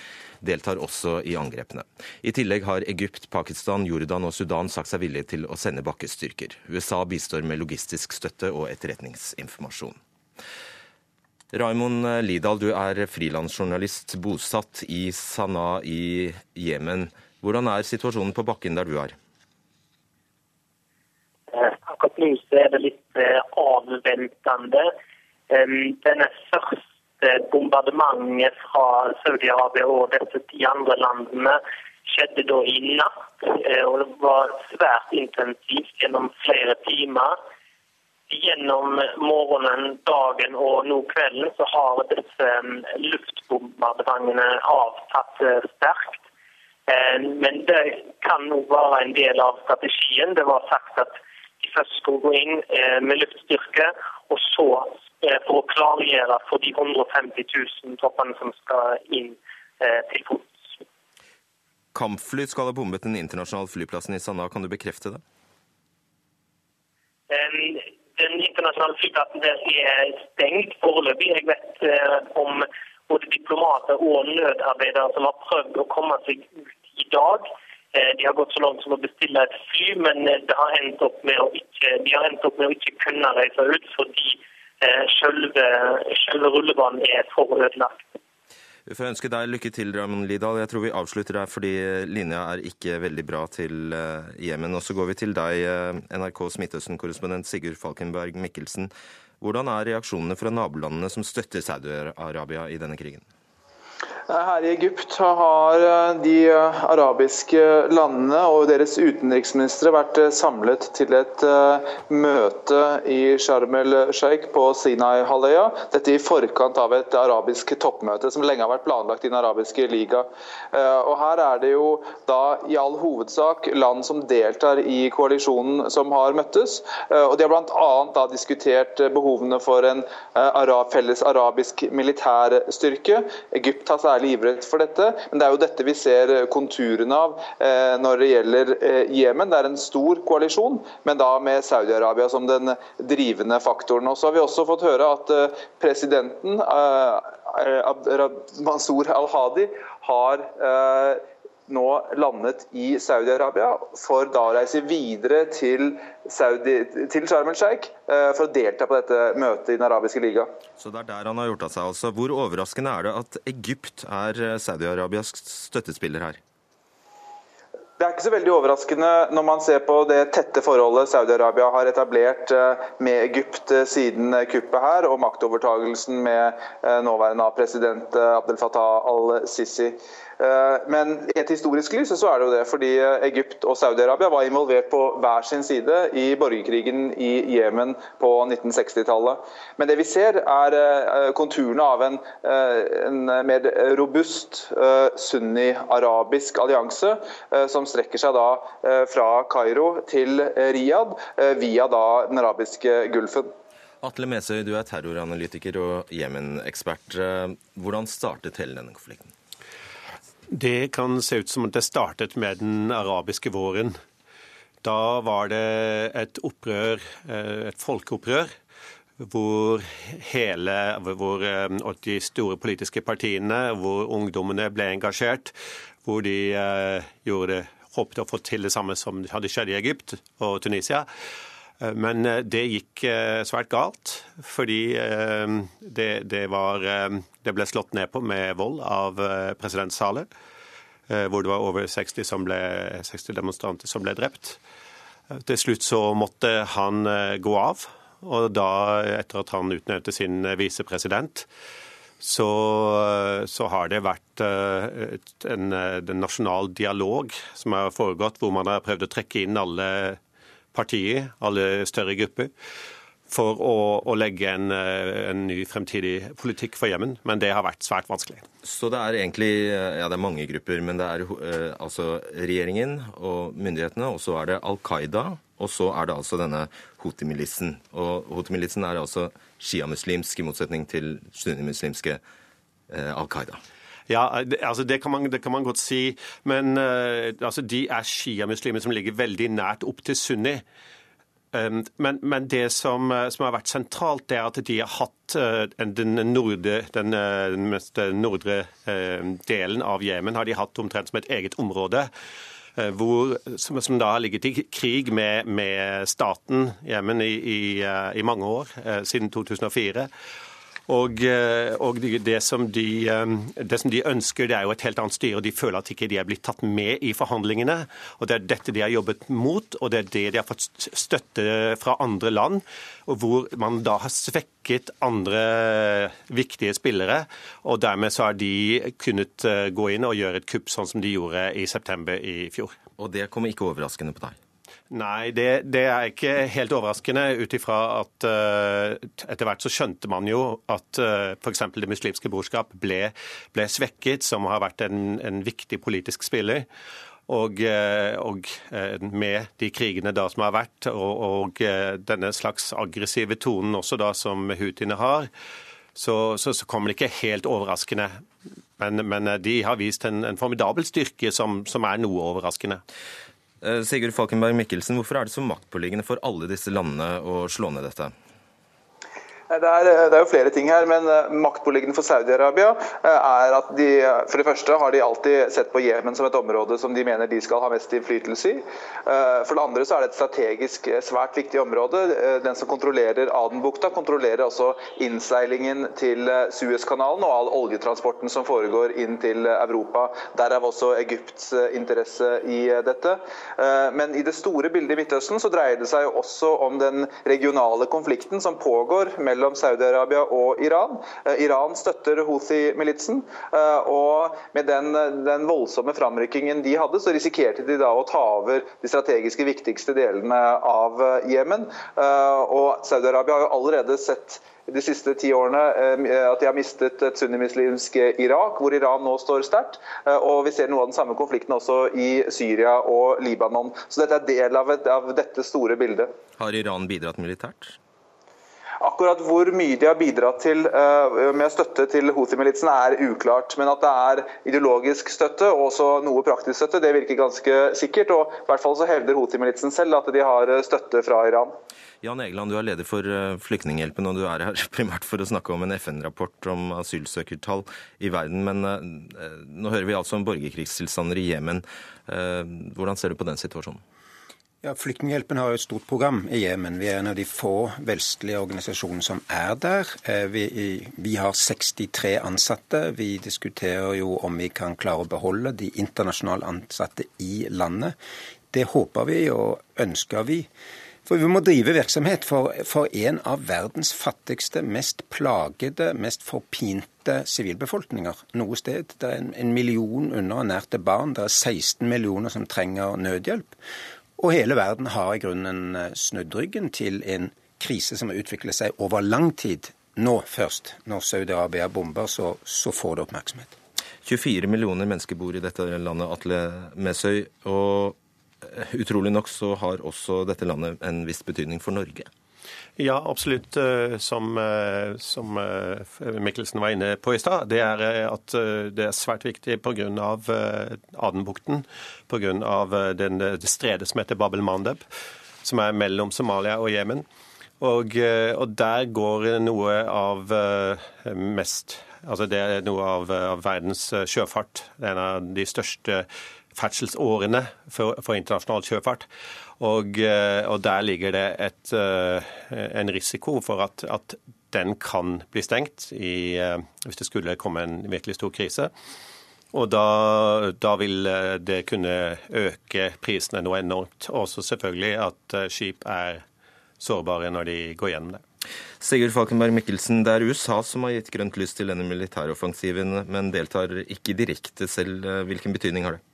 deltar også i angrepene. I tillegg har Egypt, Pakistan, Jordan og Sudan sagt seg villige til å sende bakkestyrker. USA bistår med logistisk støtte og etterretningsinformasjon. Raimond Lidahl, du er frilansjournalist bosatt i Sanaa i Jemen. Hvordan er situasjonen på bakken der du er? Eh, akkurat nå er det litt avventende. avventende. Denne første bombardementet fra Saudi-Arabia og disse ti andre landene skjedde da i natt. Eh, og det var svært intensivt gjennom flere timer. Gjennom morgenen, dagen og nå kvelden så har disse mm, luftbombardementene avtatt eh, sterkt. Eh, men det kan nå være en del av strategien. Det var sagt at de først skulle gå inn med luftstyrke, og så Eh, for å klargjøre for de 150 000 troppene som skal inn eh, til fots. Kampfly skal ha bombet den internasjonale flyplassen i Sanaa. Kan du bekrefte det? Den internasjonale flyplassen der er stengt foreløpig. Jeg vet eh, om både diplomater og nødarbeidere som har prøvd å komme seg ut i dag. De har gått så langt som å bestille et fly, men har ikke, de har endt opp med å ikke kunne reise ut fordi Eh, selve, selve rullebanen er for ødelagt. Vi får ønske deg lykke til, Ramon Lidahl. Jeg tror vi avslutter der fordi linja er ikke veldig bra til eh, Jemen. Og så går vi til deg, eh, NRKs Midtøsten-korrespondent Sigurd Falkenberg Mikkelsen. Hvordan er reaksjonene fra nabolandene som støtter Saudi-Arabia i denne krigen? Her i Egypt har eh, de eh, arabiske landene og deres utenriksministre vært eh, samlet til et møte i Sharm el-Sheikh på Sinai-halvøya. Dette i forkant av et arabisk toppmøte som lenge har vært planlagt i Den arabiske liga. Og Her er det jo da i all hovedsak land som deltar i koalisjonen som har møttes. Og De har bl.a. diskutert behovene for en felles arabisk militærstyrke. Egypt har særlig særlig ivret for dette. Men det er jo dette vi ser eh, konturene av eh, når det gjelder eh, Jemen. Det er en stor koalisjon, men da med Saudi-Arabia som den drivende faktoren. Og så har vi også fått høre at presidenten, Mansour al-Hadi, har nå landet i Saudi-Arabia for da å reise videre til, Saudi, til Sharm el-Sheikh eh, for å delta på dette møtet i Den arabiske liga. Så det er der han har gjort av seg, altså. Hvor overraskende er det at Egypt er eh, Saudi-Arabias støttespiller her? Det er ikke så veldig overraskende når man ser på det tette forholdet Saudi-Arabia har etablert eh, med Egypt siden kuppet her, og maktovertagelsen med nåværende president Abdel Fattah al-Sisi. Eh, men i et historisk lys så er det jo det, fordi eh, Egypt og Saudi-Arabia var involvert på hver sin side i borgerkrigen i Jemen på 1960-tallet. Men det vi ser er eh, konturene av en, en mer robust sunni-arabisk allianse, som strekker seg da fra Kairo til Riyadh via da den arabiske gulfen. Atle Mesøy, du er terroranalytiker og Jemen-ekspert. Hvordan startet hele denne konflikten? Det kan se ut som at det startet med den arabiske våren. Da var det et opprør, eh, et folkeopprør, hvor hele hvor eh, de store politiske partiene, hvor ungdommene ble engasjert, hvor de eh, gjorde, håpet å få til det samme som hadde skjedd i Egypt og Tunisia. Men det gikk svært galt, fordi det, det, var, det ble slått ned på med vold av president Saleh. Eh, hvor det var over 60, ble, 60 demonstranter som ble drept. Eh, til slutt så måtte han eh, gå av. Og da, etter at han utnevnte sin visepresident, så, så, har det vært en, en, nasjonal dialog som har foregått, hvor man har prøvd å trekke inn alle partier, alle større grupper for å, å legge en, eh, en, ny fremtidig politikk for Jemen, men det har vært svært vanskelig. Så det er egentlig ja, det er mange grupper, men det er uh, altså regjeringen og myndighetene, og så er det Al Qaida, og så er det altså denne Houthi-militsen. Og Houthi-militsen er altså sjiamuslimsk, i motsetning til sunnimuslimske uh, Al Qaida. Ja, altså det kan, man, det kan man godt si. Men uh, altså de er sjiamuslimer som ligger veldig nært opp til sunni. Ehm, men, men, det som, eh, som, har vært sentralt, det er at de har hatt eh, den, nordre, eh, den mest nordre delen av Jemen har de hatt omtrent som et eget område. Hvor, som, som, da har ligget i krig med, med staten Jemen i, i, i mange år, siden 2004. Og, eh, og det, som de, eh, det, som de, ønsker, det er jo et helt annet styre. og De føler at ikke de er blitt tatt med i forhandlingene. og Det er dette de har jobbet mot, og det er det de har fått støtte fra andre land. og Hvor man da har svekket andre viktige spillere. og Dermed så har de kunnet eh, gå inn og gjøre et kupp, sånn som de gjorde i september i fjor. Og det kommer ikke overraskende på deg? Nei, det, det, er ikke helt overraskende ut ifra at uh, etter hvert så skjønte man jo at uh, f.eks. Det muslimske brorskap ble, ble, svekket, som har vært en, en viktig politisk spiller. Og, uh, og med de krigene da som har vært, og, og denne slags aggressive tonen også da som houthiene har, så, så, så, kommer det ikke helt overraskende. Men, men de har vist en, en formidabel styrke som, som er noe overraskende. Eh, Sigurd Falkenberg Mikkelsen, hvorfor er det så maktpåliggende for alle disse landene å slå ned dette? Det er, det er, jo flere ting her, men eh, maktpåliggende for Saudi-Arabia eh, er at de for det første har de alltid sett på Jemen som et område som de mener de skal ha mest innflytelse i. Eh, for det andre så er det et strategisk svært viktig område. Den som kontrollerer Adenbukta, kontrollerer også innseilingen til Suezkanalen og all oljetransporten som foregår inn til Europa. Derav også Egypts interesse i dette. Men i det store bildet i Midtøsten så dreier det seg jo også om den regionale konflikten som pågår mellom mellom Saudi-Arabia og Iran. Eh, Iran støtter Houthi-militsen, eh, og med den, den, voldsomme framrykkingen de hadde, så risikerte de da å ta over de strategiske viktigste delene av eh, Jemen. Og Saudi-Arabia har jo allerede sett de siste ti årene at de har mistet et sunnimuslimsk Irak, hvor Iran nå står sterkt. Og vi ser noe av den samme konflikten også i Syria og Libanon. Så dette er del av, et, av dette store bildet. Har Iran bidratt militært? Akkurat hvor mye de har bidratt til uh, med støtte til Houthi-militsen er uklart. Men at det er ideologisk støtte og også noe praktisk støtte, det virker ganske sikkert. Og i hvert fall så hevder Houthi-militsen selv at de har eh, støtte fra Iran. Jan Egeland, du er leder for eh, Flyktninghjelpen, og du er her <laughs> primært for å snakke om en FN-rapport om asylsøkertall i verden. Men nå hører vi altså om borgerkrigstilstander i Jemen. Hvordan ser du på den situasjonen? Ja, Flyktninghjelpen har jo et stort program i Jemen. Vi er en av de få vestlige organisasjonene som er der. Eh, vi, vi, har 63 ansatte. Vi diskuterer jo om vi kan klare å beholde de internasjonale ansatte i landet. Det håper vi og ønsker vi. For vi må drive virksomhet for, for en av verdens fattigste, mest plagede, mest forpinte sivilbefolkninger noe sted. Det er en, en million underernærte barn. Det er 16 millioner som trenger nødhjelp. Og hele verden har i grunnen eh, snudd ryggen til en krise som har utviklet seg over lang tid. Nå først, når Saudi-Arabia bomber, så, så, får det oppmerksomhet. 24 millioner mennesker bor i dette landet, Atle Mesøy. Og eh, utrolig nok så har også dette landet en viss betydning for Norge. Ja, absolutt. Eh, som, eh, som Mikkelsen var inne på i stad. Det er at det er svært viktig pga. Adenbukten. Pga. det stredet som heter Babel Mandeb, som er mellom Somalia og Jemen. Og, og, der går noe av mest Altså det er noe av, av verdens sjøfart. Det er en av de største ferdselsårene for, for internasjonal sjøfart. Og, eh, og, der ligger det et, eh, en risiko for at, at, den kan bli stengt i, eh, hvis det skulle komme en virkelig stor krise. Og da, da, vil det kunne øke prisene noe enormt. Også selvfølgelig at skip er sårbare når de går gjennom det. Sigurd Falkenberg Mikkelsen, det er USA som har gitt grønt lys til denne militæroffensiven, men deltar ikke direkte selv. Hvilken betydning har det?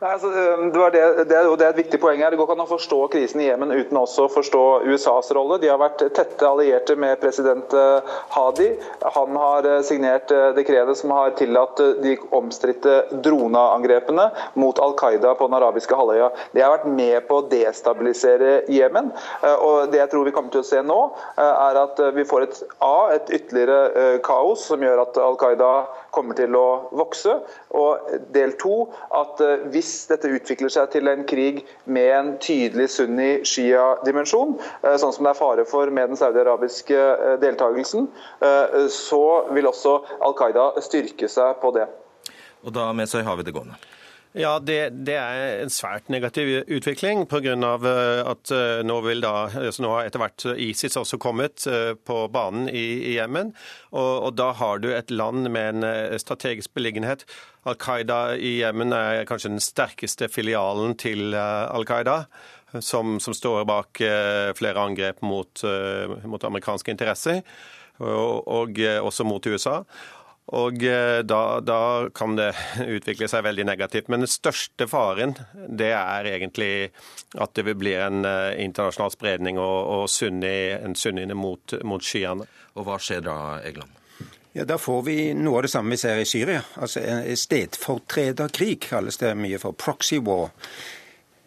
Nei, altså, det, det, det, er, det, er, et viktig poeng her. Det går ikke an å forstå krisen i Jemen uten også å forstå USAs rolle. De har vært tette allierte med president eh, Hadi. Han har eh, signert eh, dekretet som har tillatt de omstridte droneangrepene mot Al Qaida på den arabiske halvøya. De har vært med på å destabilisere Jemen. Og det jeg tror vi kommer til å se nå, er at vi får et A, et ytterligere kaos som gjør at Al Qaida kommer til å vokse. Og del to, at eh, hvis dette utvikler seg til en krig med en tydelig sunni-shia-dimensjon, eh, sånn som det er fare for med den saudi-arabiske eh, deltakelsen, så vil også Al Qaida styrke seg på det. Og da med seg har vi det gående. Ja, det, det, er en svært negativ utvikling pga. av at eh, nå, vil da, altså nå har etter hvert ISIS også kommet eh, på banen i, Jemen. Og, og, da har du et land med en strategisk beliggenhet. Al Qaida i Jemen er kanskje den sterkeste filialen til Al Qaida. Som, som står bak flere angrep mot, mot amerikanske interesser, og, og også mot USA. Og eh, da, da, kan det <laughs> utvikle seg veldig negativt. Men den største faren det er egentlig at det vil bli en eh, internasjonal spredning og, og sunni, en sunniene mot, mot skyene. Og hva skjer da, Egeland? Ja, Da får vi noe av det samme vi ser i Syria. Altså stedfortrederkrig kalles det mye for. Proxy war.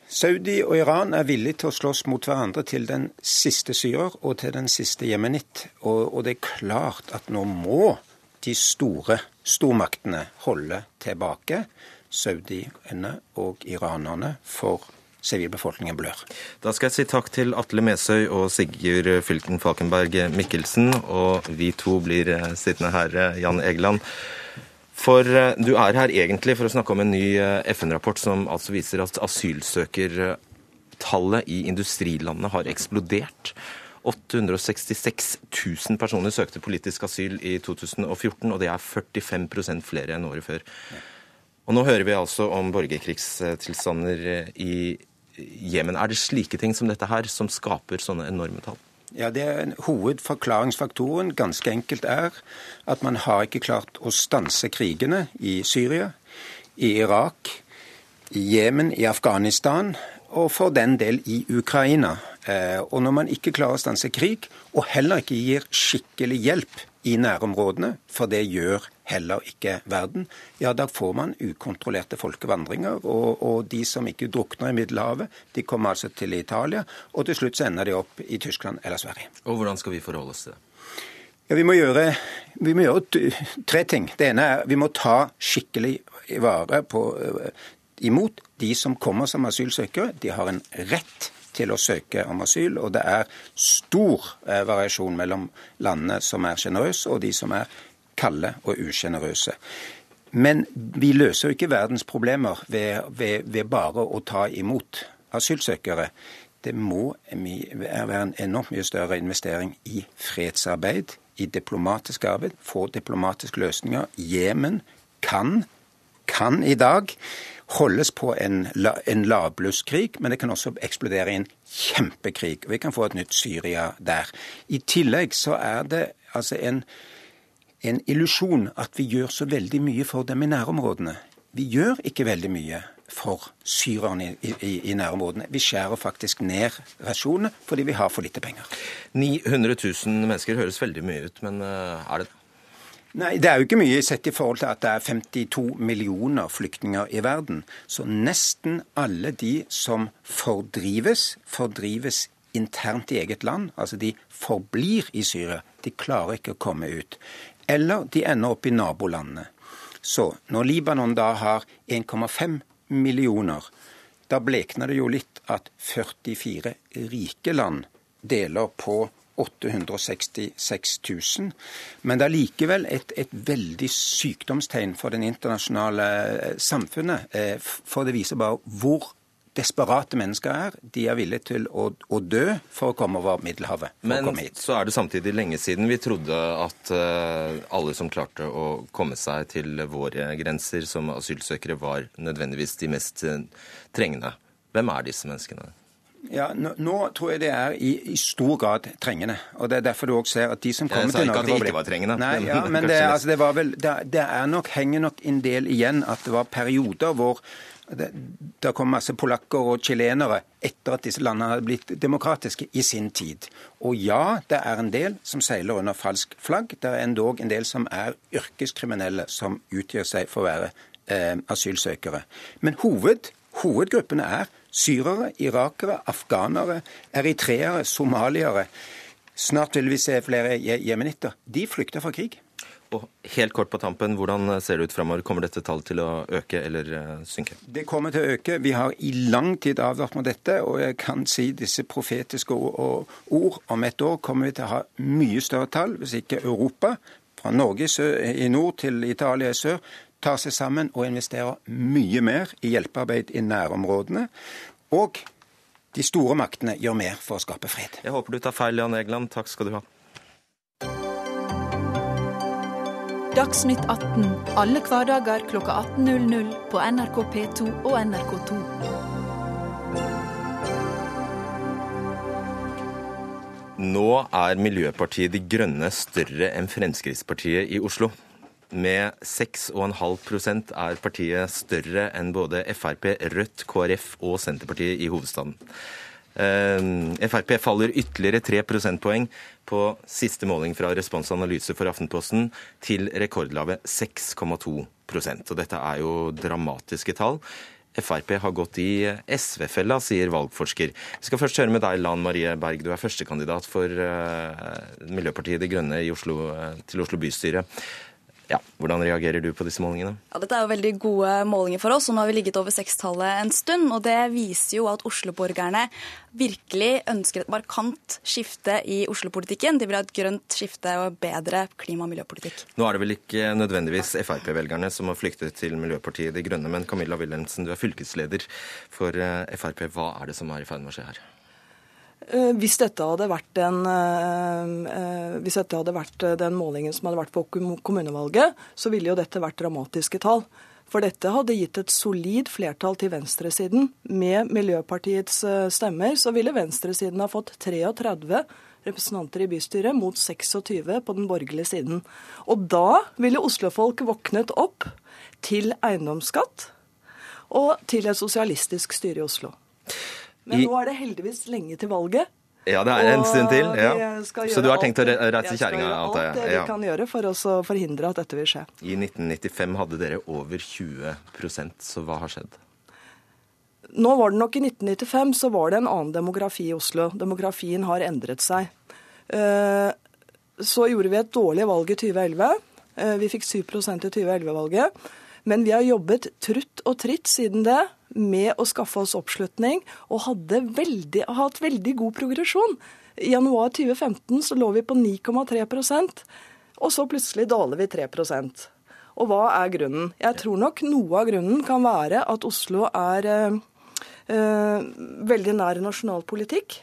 Saudi og Iran er villige til å slåss mot hverandre til den siste syrer og til den siste jemenitt. Og, og det er klart at nå må de store stormaktene holde tilbake saudiene og iranerne for sivilbefolkningen blør. Da skal jeg si takk til Atle Mesøy og Sigurd Fylken Falkenberg Mikkelsen. Og vi to blir eh, sittende her, eh, Jan Egeland. For eh, du er her egentlig for å snakke om en ny FN-rapport som altså viser at asylsøkertallet i industrilandene har eksplodert. 866 000 personer søkte politisk asyl i 2014, og det er 45% flere enn året før. Og Nå hører vi altså om borgerkrigstilstander i Jemen. Er det slike ting som dette her som skaper sånne enorme tall? Ja, det er Hovedforklaringsfaktoren ganske enkelt er at man har ikke klart å stanse krigene i Syria, i Irak, i Jemen, i Afghanistan og for den del i Ukraina. Eh, og når man ikke klarer å stanse krig, og heller ikke gir skikkelig hjelp i nærområdene, for det gjør heller ikke verden, ja, da får man ukontrollerte folkevandringer. Og, og, de som ikke drukner i Middelhavet, de kommer altså til Italia, og til slutt så ender de opp i Tyskland eller Sverige. Og hvordan skal vi forholde oss til det? Ja, vi må, gjøre, vi må gjøre tre ting. Det ene er vi må ta skikkelig vare på, eh, imot de som kommer som asylsøkere. De har en rett til å søke om asyl. Og det er stor eh, variasjon mellom landene som er sjenerøse, og de som er kalde og usjenerøse. Men vi løser jo ikke verdens problemer ved, ved, ved bare å ta imot asylsøkere. Det må være en enormt mye større investering i fredsarbeid, i diplomatisk arbeid, få diplomatiske løsninger. Jemen kan, kan i dag holdes på en, en lavblusskrig, men det kan også eksplodere i en kjempekrig. og Vi kan få et nytt Syria der. I tillegg så er det altså en, en illusjon at vi gjør så veldig mye for dem i nærområdene. Vi gjør ikke veldig mye for syrerne i, i, i, nærområdene. Vi skjærer faktisk ned rasjonene fordi vi har for lite penger. 900 000 mennesker høres veldig mye ut, men eh, er det Nei, Det er jo ikke mye sett i forhold til at det er 52 millioner flyktninger i verden. Så nesten alle de som fordrives, fordrives internt i eget land. Altså de forblir i Syria. De klarer ikke å komme ut. Eller de ender opp i nabolandene. Så når Libanon da har 1,5 millioner, da blekner det jo litt at 44 rike land deler på 866 000. Men det er likevel et, et veldig sykdomstegn for den internasjonale eh, samfunnet. Eh, for det viser bare hvor desperate mennesker er. De er villige til å, å dø for å komme over Middelhavet. Men så er det samtidig lenge siden vi trodde at uh, alle som klarte å komme seg til våre grenser som asylsøkere, var nødvendigvis de mest trengende. Hvem er disse menneskene? Ja, nå, nå, tror jeg det er i, i, stor grad trengende. og Det er derfor du også ser at de som kommer til Norge Jeg sa ikke at de ikke var trengende. Nei, ja, <laughs> men det, altså, det, vel, det, det nok, henger nok en del igjen at det var perioder hvor det, det kom masse polakker og chilenere etter at disse landene hadde blitt demokratiske i sin tid. Og ja, det er en del som seiler under falsk flagg. Det er endog en del som er yrkeskriminelle, som utgjør seg for å være eh, asylsøkere. Men hoved, hovedgruppene er Syrere, irakere, afghanere, eritreere, somaliere. Snart vil vi se flere jemenitter. De flykter fra krig. Og helt kort på tampen, Hvordan ser det ut framover? Kommer dette tallet til å øke eller eh, synke? Det kommer til å øke. Vi har i lang tid avvart med dette. Og jeg kan si disse profetiske ord. Om et år kommer vi til å ha mye større tall, hvis ikke Europa, fra Norge i nord til Italia i sør, tar seg sammen og investerer mye mer i hjelpearbeid i nærområdene. Og de store maktene gjør mer for å skape fred. Jeg håper du tar feil, Jan Egeland. Takk skal du ha. Dagsnytt 18 alle hverdager klokka 18.00 på NRK P2 og NRK2. Nå er Miljøpartiet De Grønne større enn Fremskrittspartiet i Oslo. Med 6,5% er partiet større enn både Frp, Rødt, KrF og Senterpartiet i hovedstaden. Eh, Frp faller ytterligere 3 prosentpoeng på siste måling fra Respons Analyse for Aftenposten til rekordlave 6,2% Og Dette er jo dramatiske tall. Frp har gått i SV-fella, sier valgforsker. Vi skal først høre med deg, Lan Marie Berg. Du er førstekandidat for uh, Miljøpartiet De Grønne Oslo, uh, til Oslo bystyre. Ja, Hvordan reagerer du på disse målingene? Ja, dette er jo veldig gode målinger for oss, og nå har vi ligget over sekstallet en stund. og Det viser jo at Oslo-borgerne virkelig ønsker et markant skifte i Oslo-politikken. De vil ha et grønt skifte og bedre klima- og miljøpolitikk. Nå er det vel ikke nødvendigvis Frp-velgerne som har flyktet til Miljøpartiet De Grønne, men Camilla Wilhelmsen, du er fylkesleder for eh, Frp. Hva er det som er i ferd med å skje her? Eh, hvis dette, hadde vært eh, eh, hvis dette den målingen som hadde vært på kommunevalget, så ville jo dette vært dramatiske tall. For dette hadde gitt et solid flertall til venstresiden. Med Miljøpartiets stemmer så ville venstresiden ha fått 33 representanter i bystyret mot 26 på den borgerlige siden. Og da ville oslofolk våknet opp til eiendomsskatt og til et sosialistisk styre i Oslo. Men nå er det heldigvis lenge til valget. Ja, det er en stund til. Ja. Så du har tenkt å reise kjerringa? Alt det vi ja. kan gjøre for å forhindre at dette vil skje. I 1995 hadde dere over 20% så hva har skjedd? Nå var det nok I 1995 så var det en annen demografi i Oslo. Demografien har endret seg. Eh, så gjorde vi et dårlig valg i 2011. Eh, vi fikk 7% i 2011-valget. Men vi har jobbet trutt og tritt siden det med å skaffe oss oppslutning, og hadde veldig, hatt veldig god progresjon. I januar 2015 så lå vi på 9,3% og så plutselig daler vi 3% Og hva er grunnen? Jeg tror nok noe av grunnen kan være at Oslo er øh, øh, veldig nær nasjonal politikk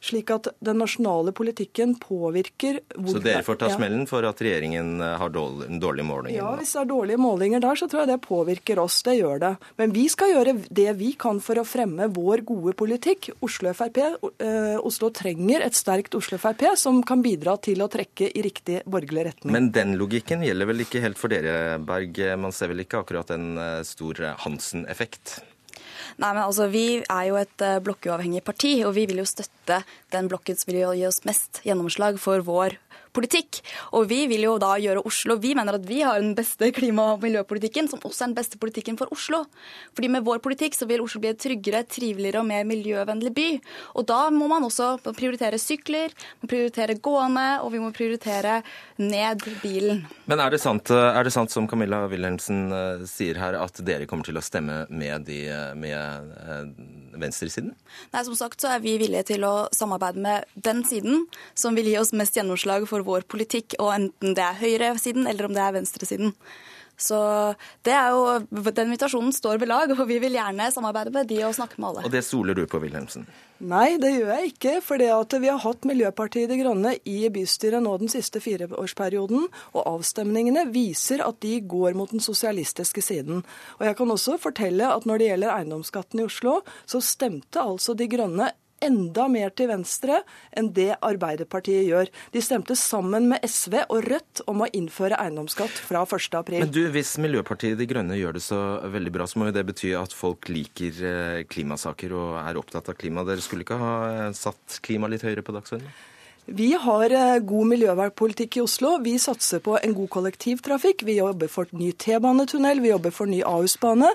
slik at den nasjonale politikken påvirker hvor Så dere får ta smellen for at regjeringen eh, har dårlige målinger? Ja, hvis det er dårlige målinger der, så tror jeg det påvirker oss. Det gjør det. Men vi skal gjøre det vi kan for å fremme vår gode politikk. Oslo Frp, eh, Oslo trenger et sterkt Oslo Frp som kan bidra til å trekke i riktig borgerlig retning. Men den logikken gjelder vel ikke helt for dere, Berg? Man ser vel ikke akkurat en eh, stor Hansen-effekt? Nei, men altså, Vi er jo et uh, blokkuavhengig parti, og vi vil jo støtte den blokken som vil gi oss mest gjennomslag for vår. Og vi vil jo da gjøre Oslo Vi mener at vi har den beste klima- og miljøpolitikken, som også er den beste politikken for Oslo. Fordi med vår politikk så vil Oslo bli et tryggere, triveligere og mer miljøvennlig by. Og da må man også prioritere sykler, man prioritere gående, og vi må prioritere ned bilen. Men er det sant, er det sant som Camilla Wilhelmsen eh, sier her, at dere kommer til å stemme med, de, eh, med eh, venstresiden? Nei, som sagt så er vi villige til å samarbeide med den siden som vil gi oss mest gjennomslag for vår politikk, og enten det er høyresiden eller om det er venstresiden. Så det er jo, Den invitasjonen står ved lag, og vi vil gjerne samarbeide med de og snakke med alle. Og det soler du på, Wilhelmsen? Nei, det gjør jeg ikke. For det at vi har hatt Miljøpartiet De Grønne i bystyret nå den siste fireårsperioden, og avstemningene viser at de går mot den sosialistiske siden. Og jeg kan også fortelle at når det gjelder eiendomsskatten i Oslo, så stemte altså De Grønne enda mer til venstre enn det Arbeiderpartiet gjør. De stemte sammen med SV og Rødt om å innføre eiendomsskatt fra 1.4. Men du, Hvis Miljøpartiet De Grønne gjør det så veldig bra, så må jo det bety at folk liker eh, klimasaker og er opptatt av klima. Dere skulle ikke ha eh, satt klima litt høyere på dagsordenen? Vi har eh, god miljøvernpolitikk i Oslo. Vi satser på en god kollektivtrafikk. Vi jobber for ny T-banetunnel, vi jobber for ny Ahus-bane.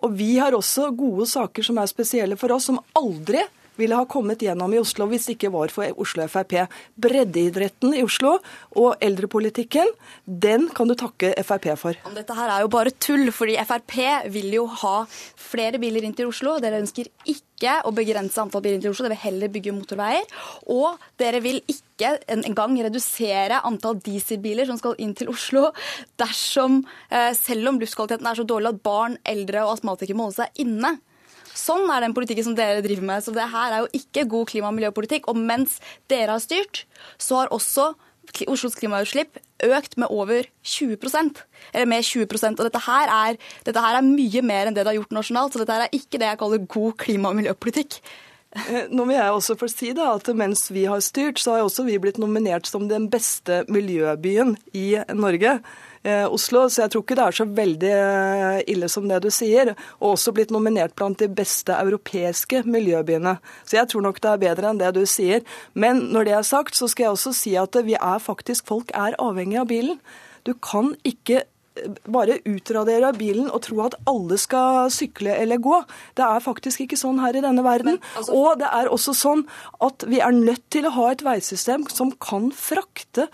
Og vi har også gode saker som er spesielle for oss, som aldri ville ha kommet gjennom i Oslo hvis det ikke var for Oslo Frp. Breddeidretten i Oslo og eldrepolitikken, den kan du takke Frp for. Dette her er jo bare tull, fordi Frp vil jo ha flere biler inn til Oslo. Dere ønsker ikke å begrense antall biler inn til Oslo, dere vil heller bygge motorveier. Og dere vil ikke engang redusere antall dieselbiler som skal inn til Oslo, dersom, eh, selv om luftkvaliteten er så dårlig at barn, eldre og astmatikere må holde seg inne. Sånn er den politikken som dere driver med. Så det her er jo ikke god klima- og miljøpolitikk. Og mens dere har styrt, så har også Oslos klimautslipp økt med over 20% eller med 20% Og dette her, er, dette her er mye mer enn det det har gjort nasjonalt. Så dette her er ikke det jeg kaller god klima- og miljøpolitikk. Eh, nå vil jeg også få si da, at Mens vi har styrt, så har også vi blitt nominert som den beste miljøbyen i Norge. Eh, Oslo, så jeg tror ikke det er så veldig eh, ille som det du sier. Og også blitt nominert blant de beste europeiske miljøbyene. Så jeg tror nok det er bedre enn det du sier. Men når det er sagt, så skal jeg også si at vi er faktisk, folk er avhengig av bilen. Du kan ikke bare utradere bilen og tro at alle skal sykle eller gå. Det er faktisk ikke sånn her i denne verden. Men, altså... Og det er også sånn at vi er nødt til å ha et veisystem som kan frakte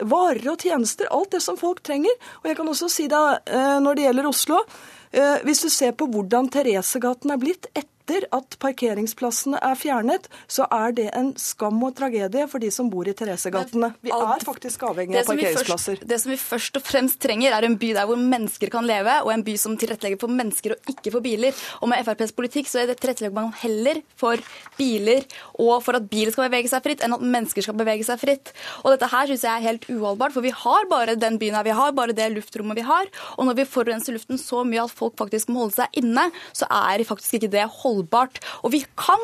varer og tjenester, alt det som folk trenger. Og jeg kan også si det eh, når det gjelder Oslo. Eh, hvis du ser på hvordan Theresegaten er blitt etter etter at parkeringsplassene er fjernet, så er det en skam og tragedie for de som bor i Theresegatene. Vi er faktisk avhengig av parkeringsplasser. Først, det som vi først og fremst trenger, er en by der hvor mennesker kan leve, og en by som tilrettelegger for mennesker og ikke for biler. Og med FrPs politikk så er det tilrettelegger man heller for biler og for at bilen skal bevege seg fritt, enn at mennesker skal bevege seg fritt. Og dette her syns jeg er helt uholdbart, for vi har bare den byen her, vi har bare det luftrommet vi har. Og når vi forurenser luften så mye at folk faktisk må holde seg inne, så er faktisk ikke det holdbart holdbart. Og vi kan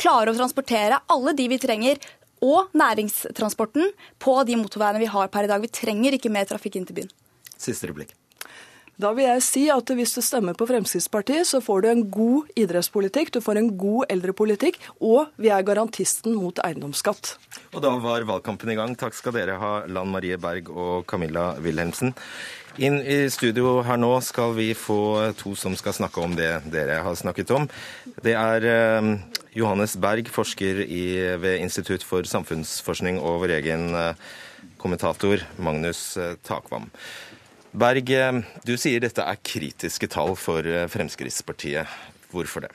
klare å transportere alle de vi trenger, og næringstransporten, på de motorveiene vi har per i dag. Vi trenger ikke mer trafikk inn til byen. Siste replikk. Da vil jeg si at hvis du stemmer på Fremskrittspartiet, så får du en god idrettspolitikk, du får en god eldrepolitikk, og vi er garantisten mot eiendomsskatt. Og da var valgkampen i gang. Takk skal dere ha, Lan Marie Berg og Camilla Wilhelmsen. Inn i studio her nå skal vi få to som skal snakke om det dere har snakket om. Det er eh, Johannes Berg, forsker i, ved Institutt for samfunnsforskning, og vår egen eh, kommentator Magnus eh, Takvam. Berg, du sier dette er kritiske tall for Fremskrittspartiet. Hvorfor det?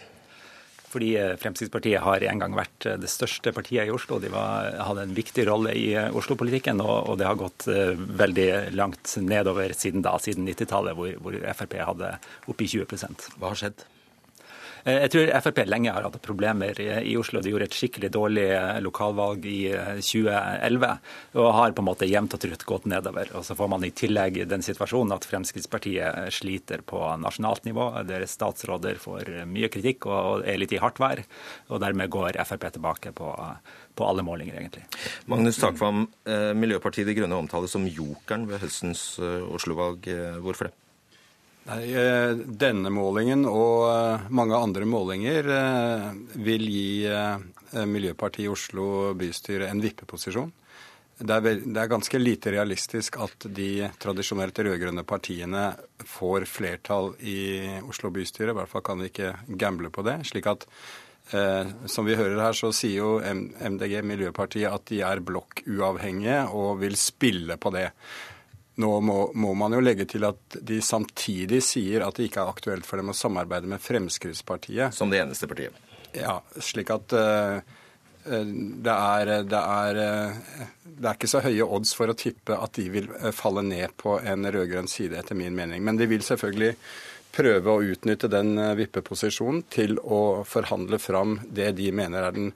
Fordi eh, Fremskrittspartiet har en gang vært eh, det største partiet i Oslo. De var, hadde en viktig rolle i eh, Oslo-politikken, og, og, det har gått veldig langt nedover siden da, siden 90-tallet, hvor, hvor Frp hadde oppi 20% Hva har skjedd? Eh, jeg tror Frp lenge har hatt problemer i Oslo. De gjorde et skikkelig dårlig eh, lokalvalg i 2011 eh, og har på en måte jevnt og trutt gått nedover. Og Så får man i tillegg den situasjonen at Fremskrittspartiet sliter på nasjonalt nivå. Deres statsråder får mye kritikk og er litt i hardt vær. Og dermed går Frp tilbake på, på alle målinger, egentlig. Magnus Takvam, Miljøpartiet De Grønne omtales som jokeren ved høstens Oslo-valg. Hvorfor det? Nei, eh, Denne målingen og eh, mange andre målinger eh, vil gi Miljøpartiet Oslo bystyre en vippeposisjon. det er, vel, det er, ganske lite realistisk at de tradisjonelt rød-grønne partiene får flertall i Oslo bystyre. I hvert fall kan vi ikke gamble på det. slik at eh, som vi hører her, så sier jo MDG, Miljøpartiet, at de er blokkuavhengige og vil spille på det. Nå må, må, man jo legge til at de samtidig sier at det ikke er aktuelt for dem å samarbeide med Fremskrittspartiet. Som det eneste partiet. Ja, slik at uh, det er, det, er, det er, ikke så høye odds for å tippe at de vil eh, falle ned på en rød-grønn side, etter min mening. Men de vil selvfølgelig prøve å utnytte den eh, vippeposisjonen til å forhandle fram det de mener er den,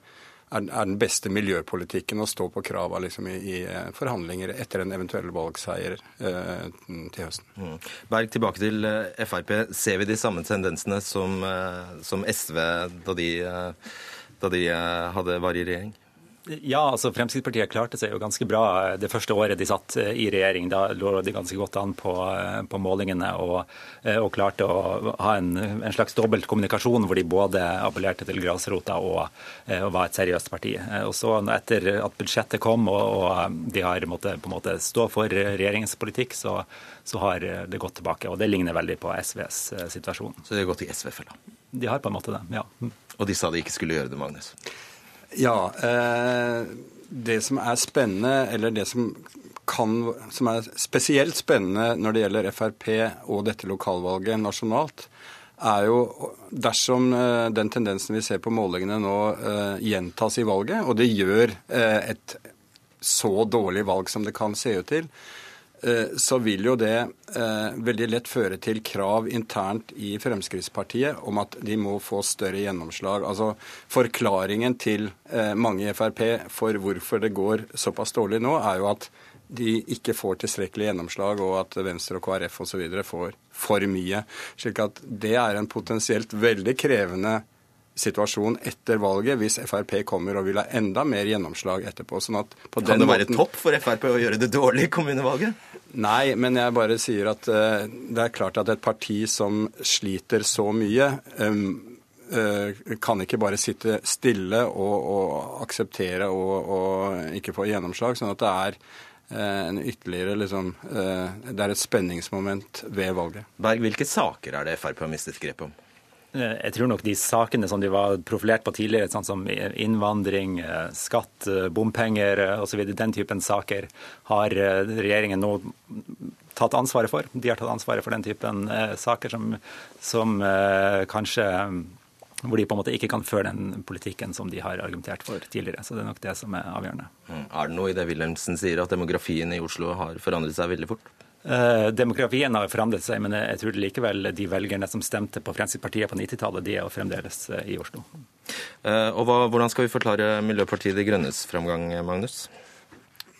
er den beste miljøpolitikken å stå på krava liksom, i, i, eh, forhandlinger etter en eventuell valgseier eh, til høsten. Mm. Berg, tilbake til Frp. Ser vi de samme tendensene som, som SV da de da de eh, hadde, var i regjering? Ja, altså Fremskrittspartiet klarte seg jo ganske bra det første året de satt eh, i regjering. Da lå de ganske godt an på, eh, på målingene og, og, klarte å ha en, en slags dobbelt kommunikasjon hvor de både appellerte til grasrota og, og, var et seriøst parti. Og så Etter at budsjettet kom og, og de har måttet på en måte stå for regjeringens politikk, så, så, har det gått tilbake. Og det ligner veldig på SVs situasjon. Så de har gått i SV-fella? De har på en måte det, ja. Og de sa de ikke skulle gjøre det, Magnus. Ja. Eh, det som er spennende, eller det som, kan, som er spesielt spennende når det gjelder Frp og dette lokalvalget nasjonalt, er jo dersom eh, den tendensen vi ser på målingene nå eh, gjentas i valget, og det gjør et så dårlig valg som det kan se ut til, så vil jo det eh, veldig lett føre til krav internt i Fremskrittspartiet om at de må få større gjennomslag. Altså Forklaringen til eh, mange i Frp for hvorfor det går såpass dårlig nå, er jo at de ikke får tilstrekkelig gjennomslag, og at Venstre og KrF osv. får for mye. Slik at det er en potensielt veldig krevende situasjon etter valget hvis Frp kommer og vil ha enda mer gjennomslag etterpå. Sånn kan det være måten... topp for Frp å gjøre det dårlig i kommunevalget? Nei, men jeg bare sier at uh, det er klart at et parti som sliter så mye, um, uh, kan ikke bare sitte stille og, og akseptere og, og, ikke få gjennomslag. Sånn at det er uh, en ytterligere liksom, Det er et spenningsmoment ved valget. Berg, hvilke saker er det Frp har mistet grep om? Eh, jeg tror nok de sakene som de var profilert på tidligere, sånn som innvandring, eh, skatt, eh, bompenger osv., den typen saker, har regjeringen nå tatt ansvaret for. De har tatt ansvaret for den typen saker som, som kanskje hvor de på en måte ikke kan føre den politikken som de har argumentert for tidligere. Så det er nok det som er avgjørende. Mm. Er det noe i det Wilhelmsen sier, at demografien i Oslo har forandret seg veldig fort? Eh, demografien har forandret seg, men jeg tror likevel de velgerne som stemte på Fremskrittspartiet på 90-tallet, de er jo fremdeles eh, i Oslo. Eh, og hva, Hvordan skal vi forklare Miljøpartiet De Grønnes framgang, Magnus?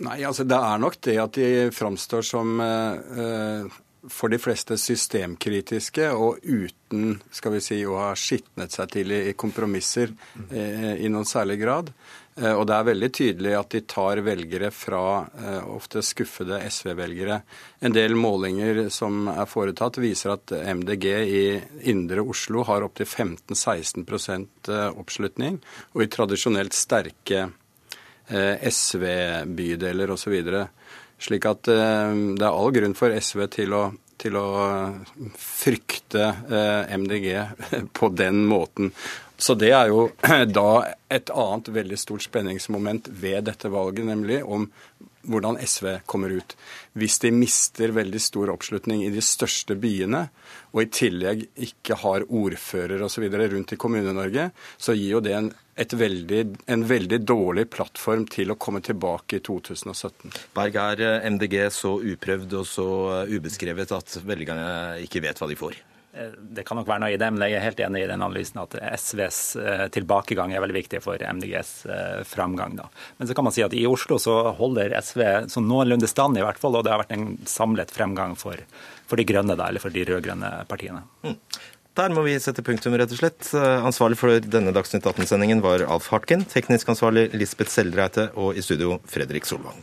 Nei, altså Det er nok det at de framstår som eh, for de fleste systemkritiske og uten skal vi si, å ha skitnet seg til i, kompromisser eh, i noen særlig grad. Eh, og det er veldig tydelig at de tar velgere fra eh, ofte skuffede SV-velgere. En del målinger som er foretatt, viser at MDG i indre Oslo har opptil 15-16 eh, oppslutning. Og i tradisjonelt sterke SV-bydeler osv. Slik at det er all grunn for SV til å til å frykte MDG <laughs> på den måten. Så det er jo <clears throat> da et annet veldig stort spenningsmoment ved dette valget, nemlig om hvordan SV kommer ut. Hvis de mister veldig stor oppslutning i de største byene, og i tillegg ikke har ordfører osv. rundt i Kommune-Norge, så gir jo det en, veldig, en, veldig, dårlig plattform til å komme tilbake i 2017. Berg, er eh, MDG så uprøvd og så eh, ubeskrevet at velgerne ikke vet hva de får? Eh, det kan nok være noe i det, men jeg er helt enig i den analysen at SVs eh, tilbakegang er veldig viktig for MDGs eh, framgang. Da. Men så kan man si at i Oslo så holder SV så noenlunde stand, i hvert fall, og det har vært en samlet fremgang for, for de grønne, da, eller for de rød-grønne partiene. Mm. Der må vi sette punktum, rett og slett. Ansvarlig for denne Dagsnytt 18-sendingen var Alf Hartken, teknisk ansvarlig Lisbeth Seldreite og i studio Fredrik Solvang.